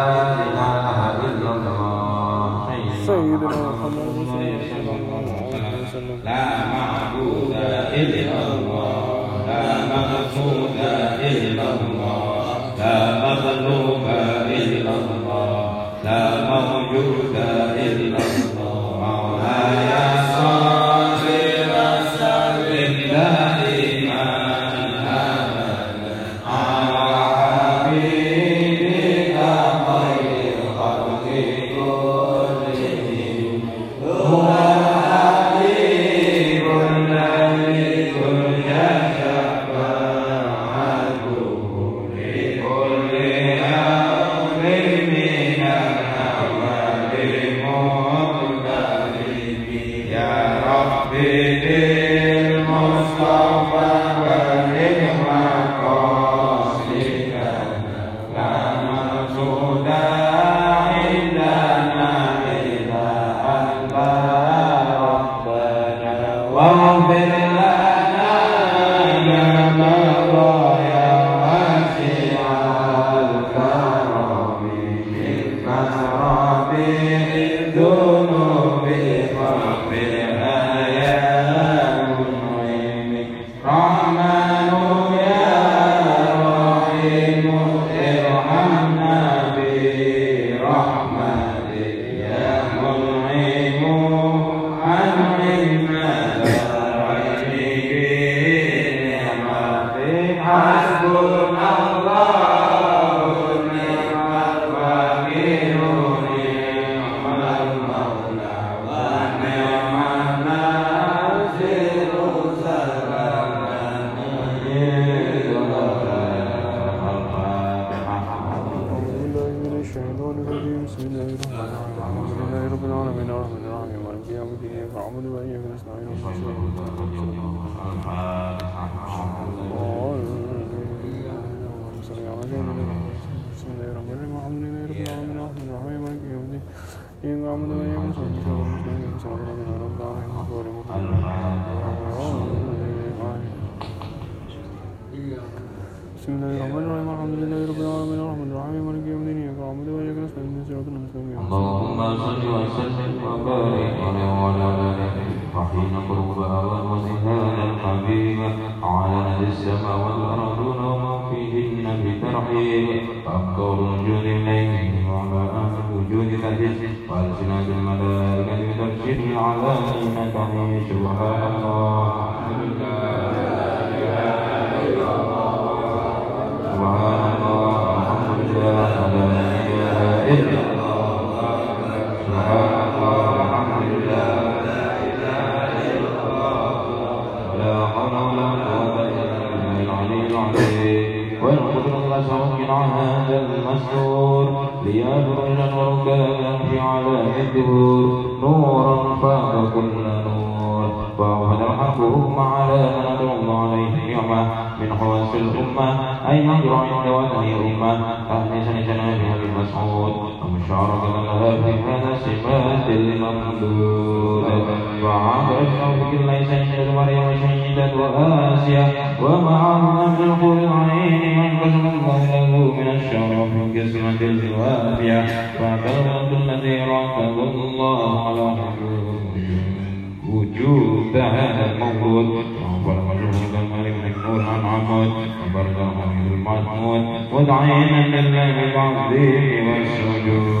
la ومن صفات الممدود وعبر ليس عند المريم شيدا وآسيا ومع من القرآن القسمة الوافية فبلغت الذي ركب الله على وجود هذا المولود وبلغ المولود الملك مكنون عن عمود وبلغ المولود المجموع ودعينا لله بالعظيم والسجود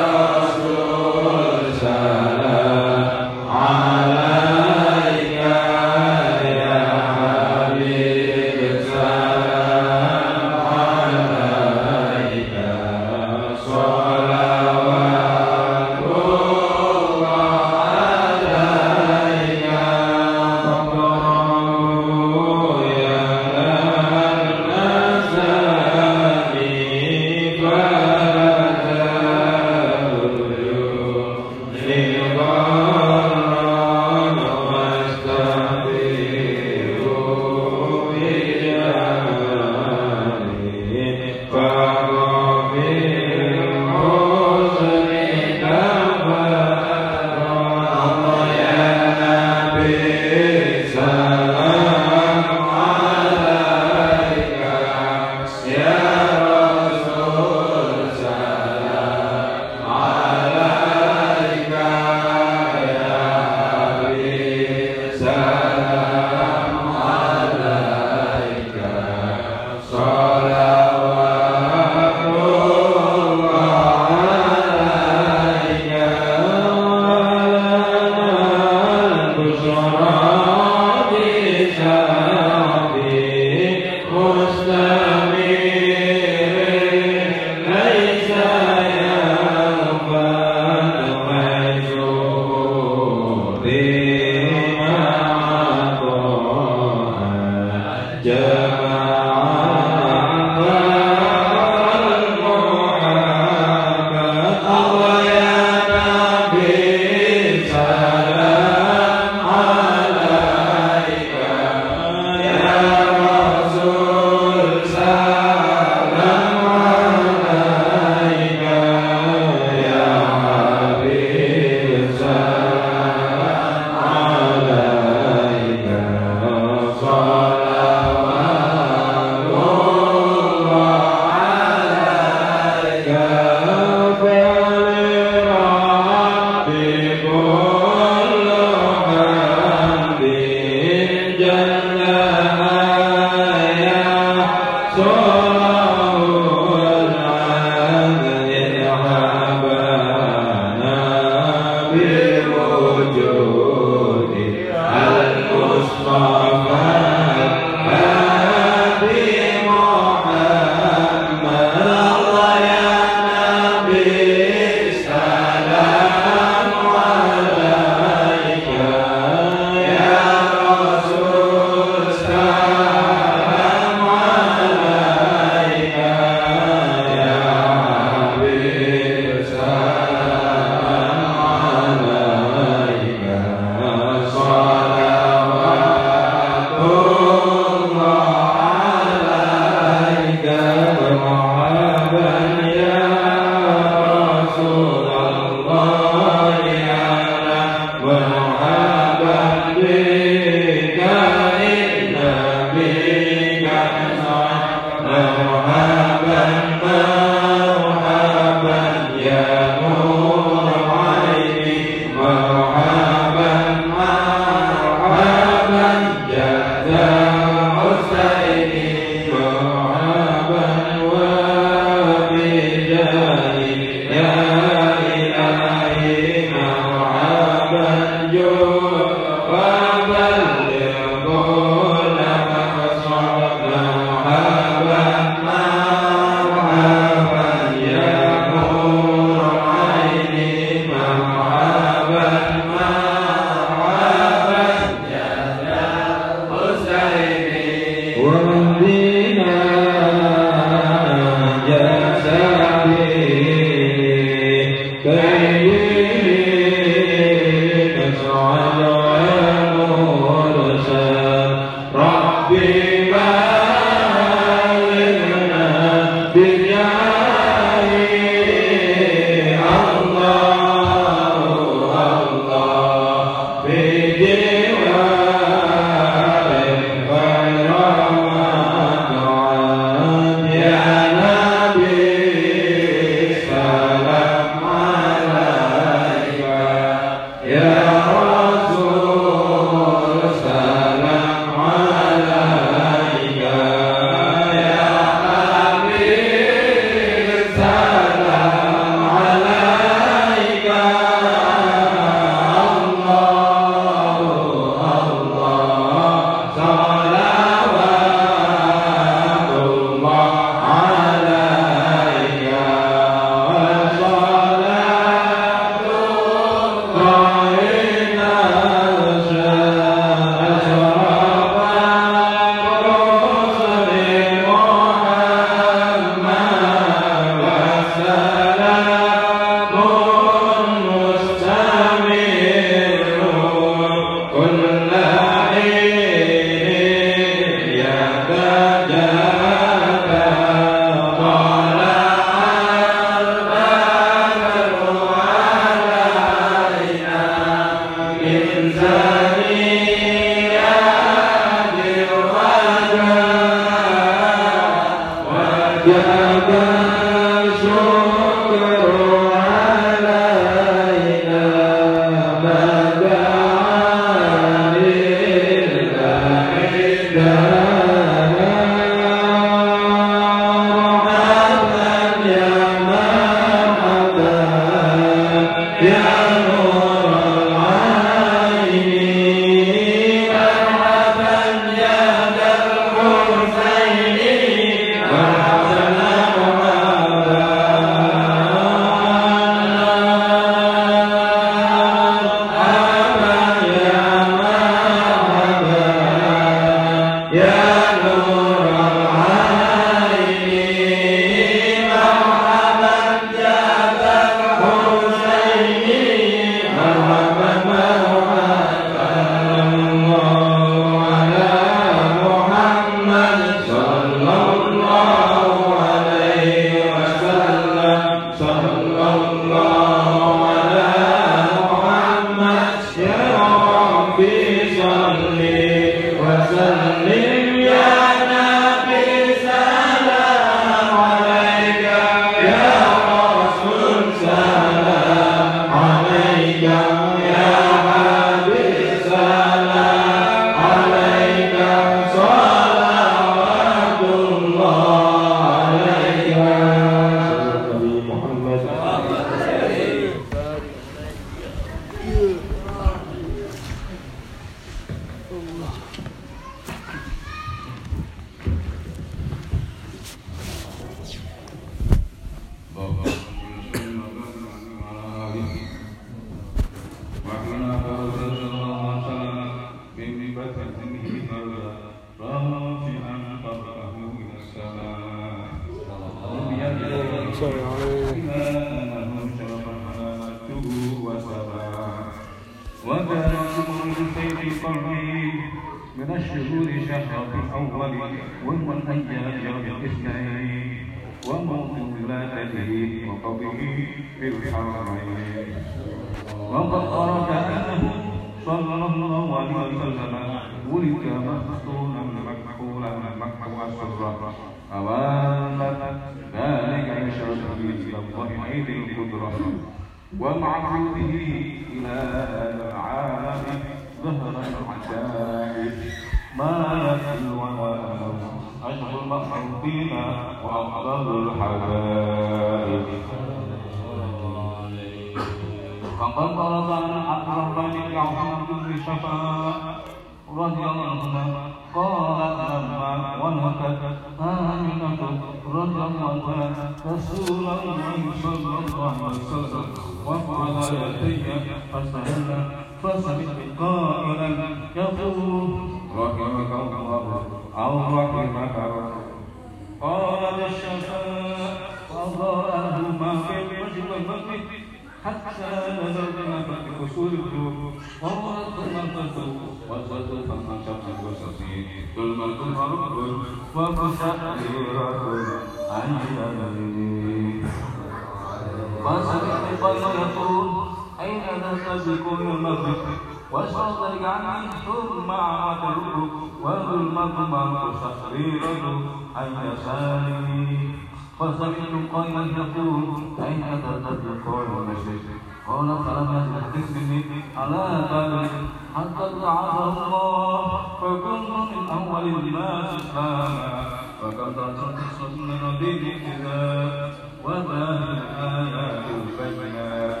صدقت السنن بالابتداء وما الآيات البينات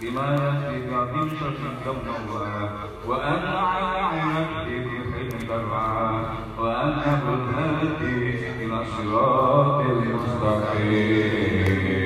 بما يتبع وأنه الهادي إلى صراط المستقيم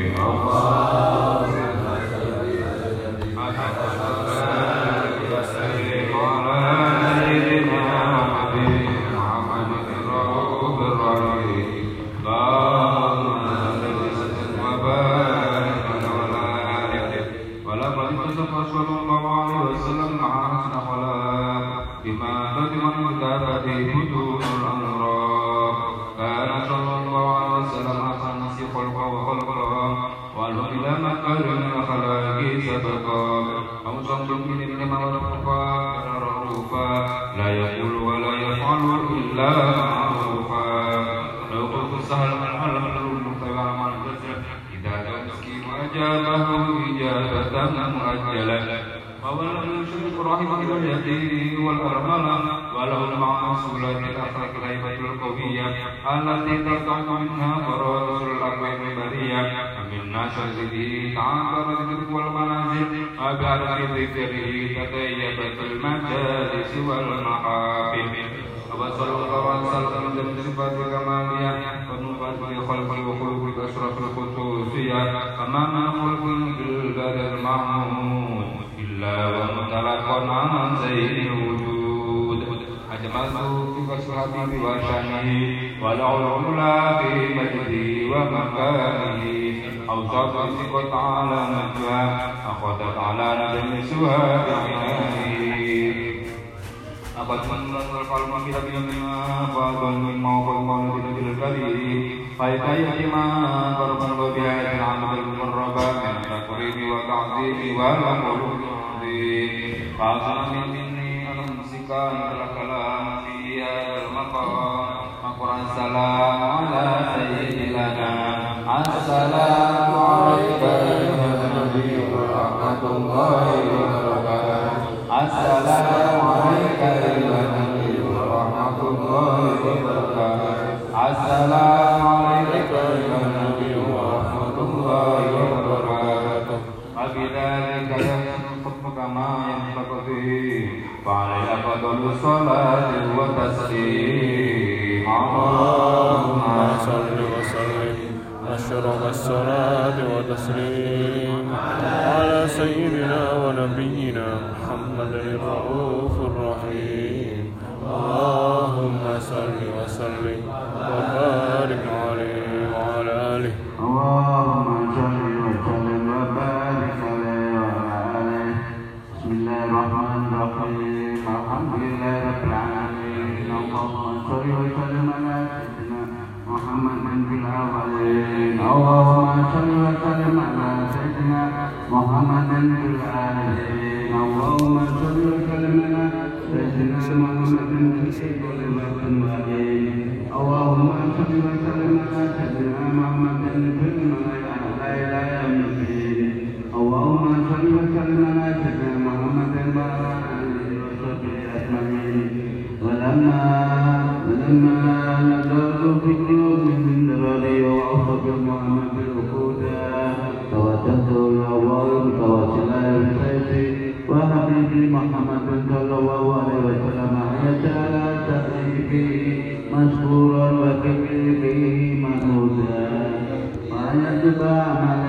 masjidih Ta'atur rizik wal Agar kita jadi Kataya batul majalis wal maqabim Wa sallallahu wa sallam Dan sifatul kamaliyah Penumpat wa khalqul wa khulqul Asraful khususiyah Amana khulqul jil badal ma'amud Illa wa mutalakon aman Walau lula fi majdi أوصاف أسقط على نجوى أخذت على نجم سوى Assalamualaikum warahmatullahi wabarakatuh warahmatullahi wabarakatuh. Assalamualaikum warahmatullahi wabarakatuh. Assalamualaikum warahmatullahi wabarakatuh. Abidzalika yanfaqu kama yanfaqu fihi wa alayhi afdalu salati wa taslim. Allahumma salli wa sallim asyara as سيدنا ونبينا محمد الرؤوف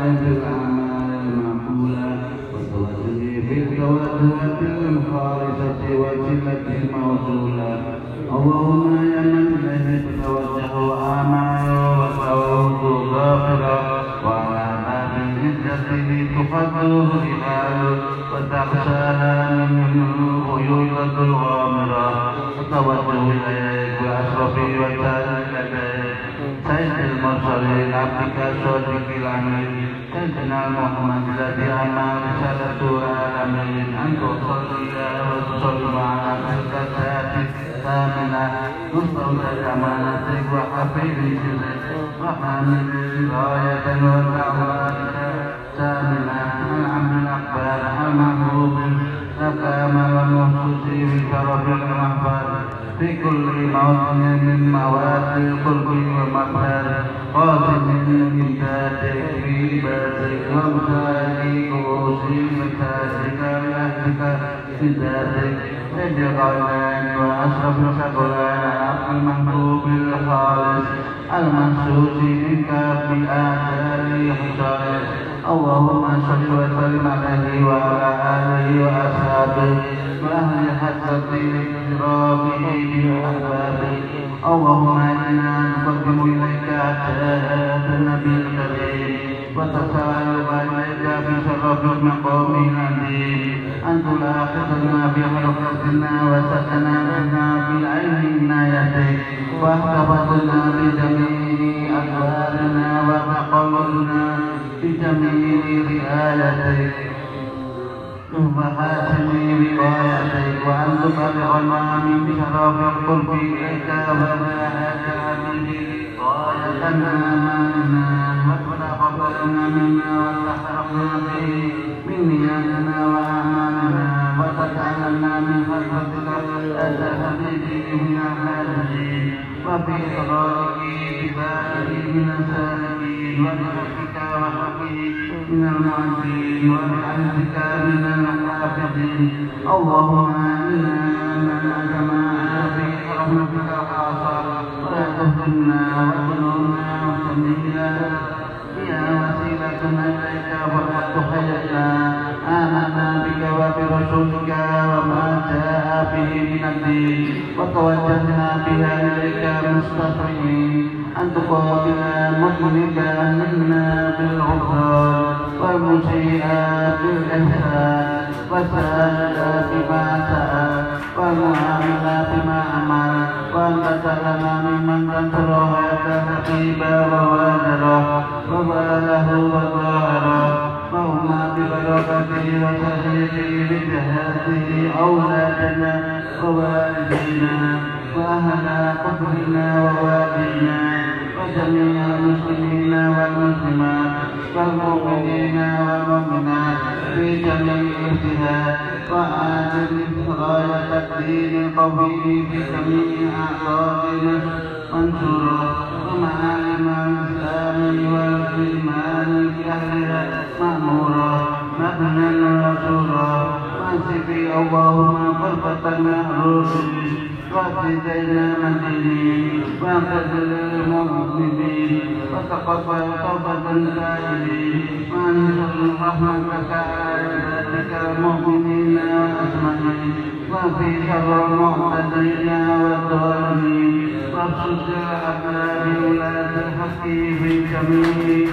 اللهم يا من إليه تتوجه آماله وتعود باطلا وعلى باب عزته تقدر ظلاله وتغشاها من غيوب الغامرة وتوجه إليك بأشرف وتعالى لديك سيد المرسلين عبدك الصادق الأمين منا اللهم انت الذي عما رسالته العالمين انت وصلي وسلم على عبدك هاتف امنا مستودع امانتك وحفيد جزك وحامل رايه ومعواه التسبيح بجميع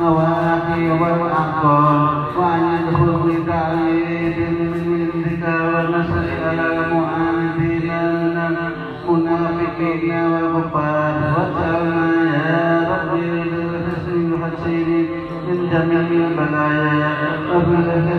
مواهب والأقوال وأن يدخل بتعريف من ذكر والنصر على معاندين منافقين والكفار واجعلنا يا رب بالتسبيح حسين من جميع البلايا وفي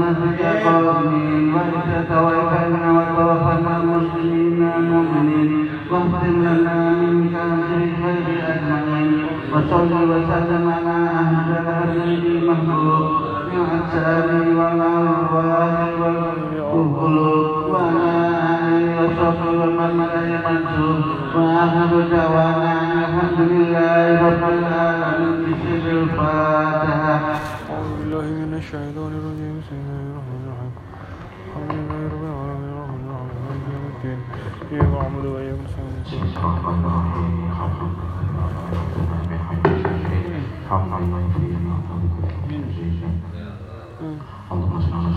برحمتك قائمين واهد توفنا وتوفنا المسلمين المؤمنين واختم لنا منك بالخير اجمعين وصل وسلم على اهل الهدي المحبوب من الاحسان والارواح والقلوب وعلى اله وصحبه ومن عليه منصور واخر دعوانا الحمد لله رب العالمين بسر الفاتحه الشيطان الرجيم بسم الله الرحمن الرحيم الحمد لله رب العالمين الرحمن الرحيم مالك يوم الدين إياك نعبد وإياك نستعين حقا الله في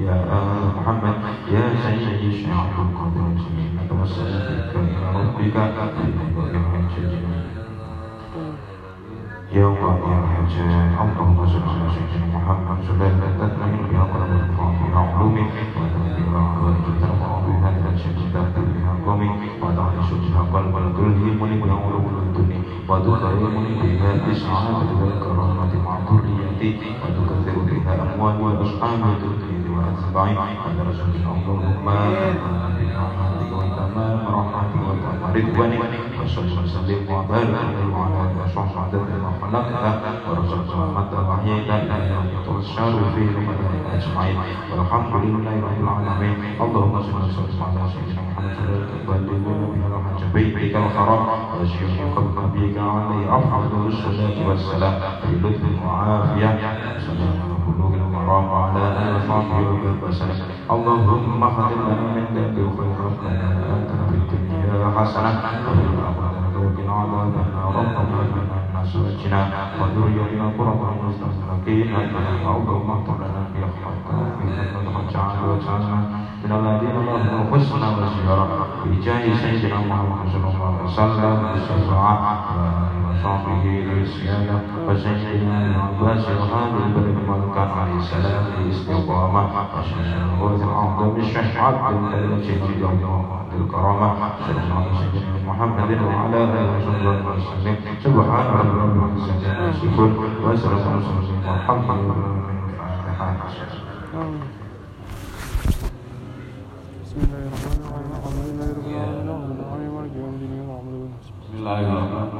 يا آل محمد يا سيدي شعب القدر الجميل نتوسل بك إلى ربك يا الله يا حجاج اللهم صل على سيدنا محمد سلالة تتنمي بأقرب الفضل والعلوم وتنبي الأعوان تتربى بها تنشد تحت بها قومي وتعلي شجها قلب الظل ملك يعور الدنيا وتكرم بها الإسعاد والكرامة مع ذريتي وتكثر بها أموال وأصحاب الدنيا أصبعي على رجل أنظرهما برحمتك وتمام رحمتك وتمام رضوانك وشجر سليم وبارك عليه وعلى شعب عدد ما خلقت ورجل رحمة رحيم لا إله إلا أنت والشعر فيه الملائكة أجمعين والحمد لله رب العالمين اللهم صل وسلم على سيدنا محمد بلغنا بها حج بيتك الحرام وجيب قلب نبيك عليه أفضل الصلاة والسلام في لطف وعافية سلام Allahumma khatimna min dhambi wa khair rabbana anta fid dunya wa hasanah wa fil akhirati qina adhaban nar rabbana inna nasuna wa dhurriyyatina qurratu a'yunin mustaqim Allahumma tawaffana bi rahmatika wa ajalna wa ja'alna wa ja'alna min alladhina amanu wa husna wa ziyara bi jahi sayyidina Muhammadin sallallahu alaihi wa sallam Bismillahirrahmanirrahim. Alhamdulillahirabbil alamin. Arrahmanirrahim. Maliki yaumiddin. Alhamdulillah. Bismillahirrahmanirrahim.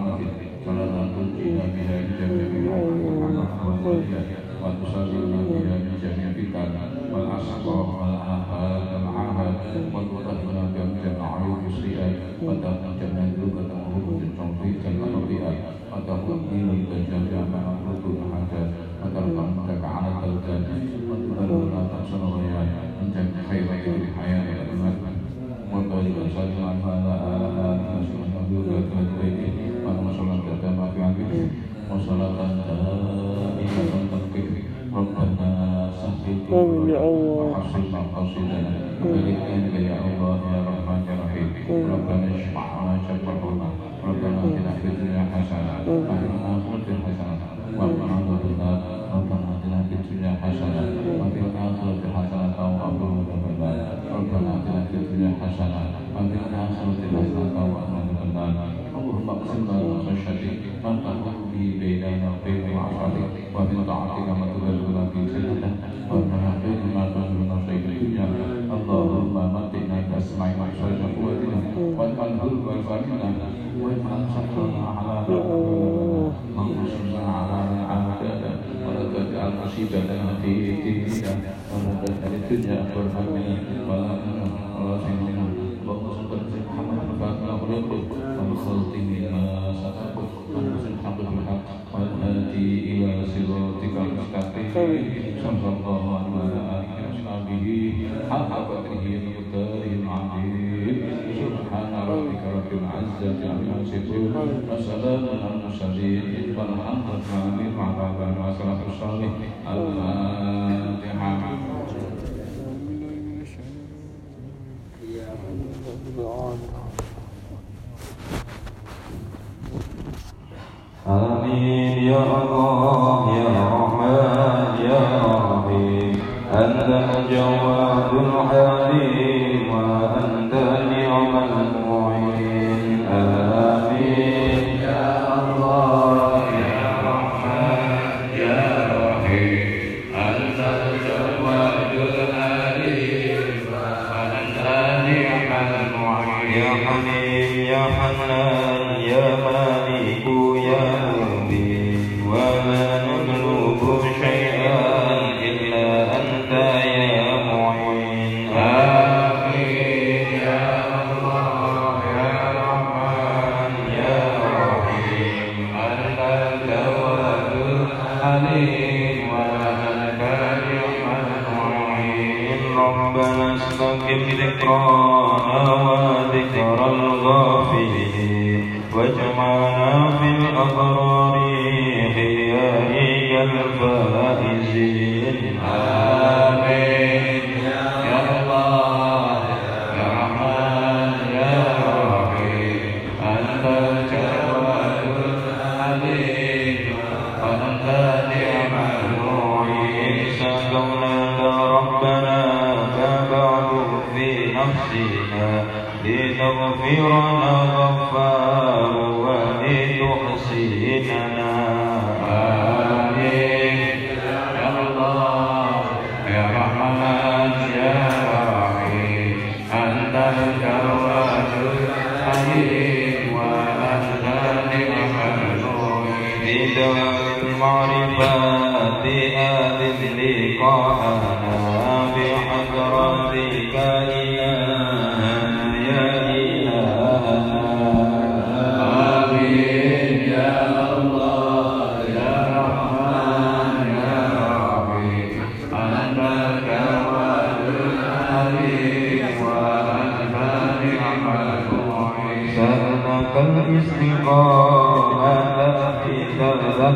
فالاستقامة في تذكر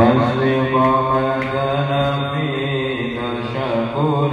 واستقامتنا في تشكر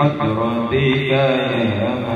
حق ربك يا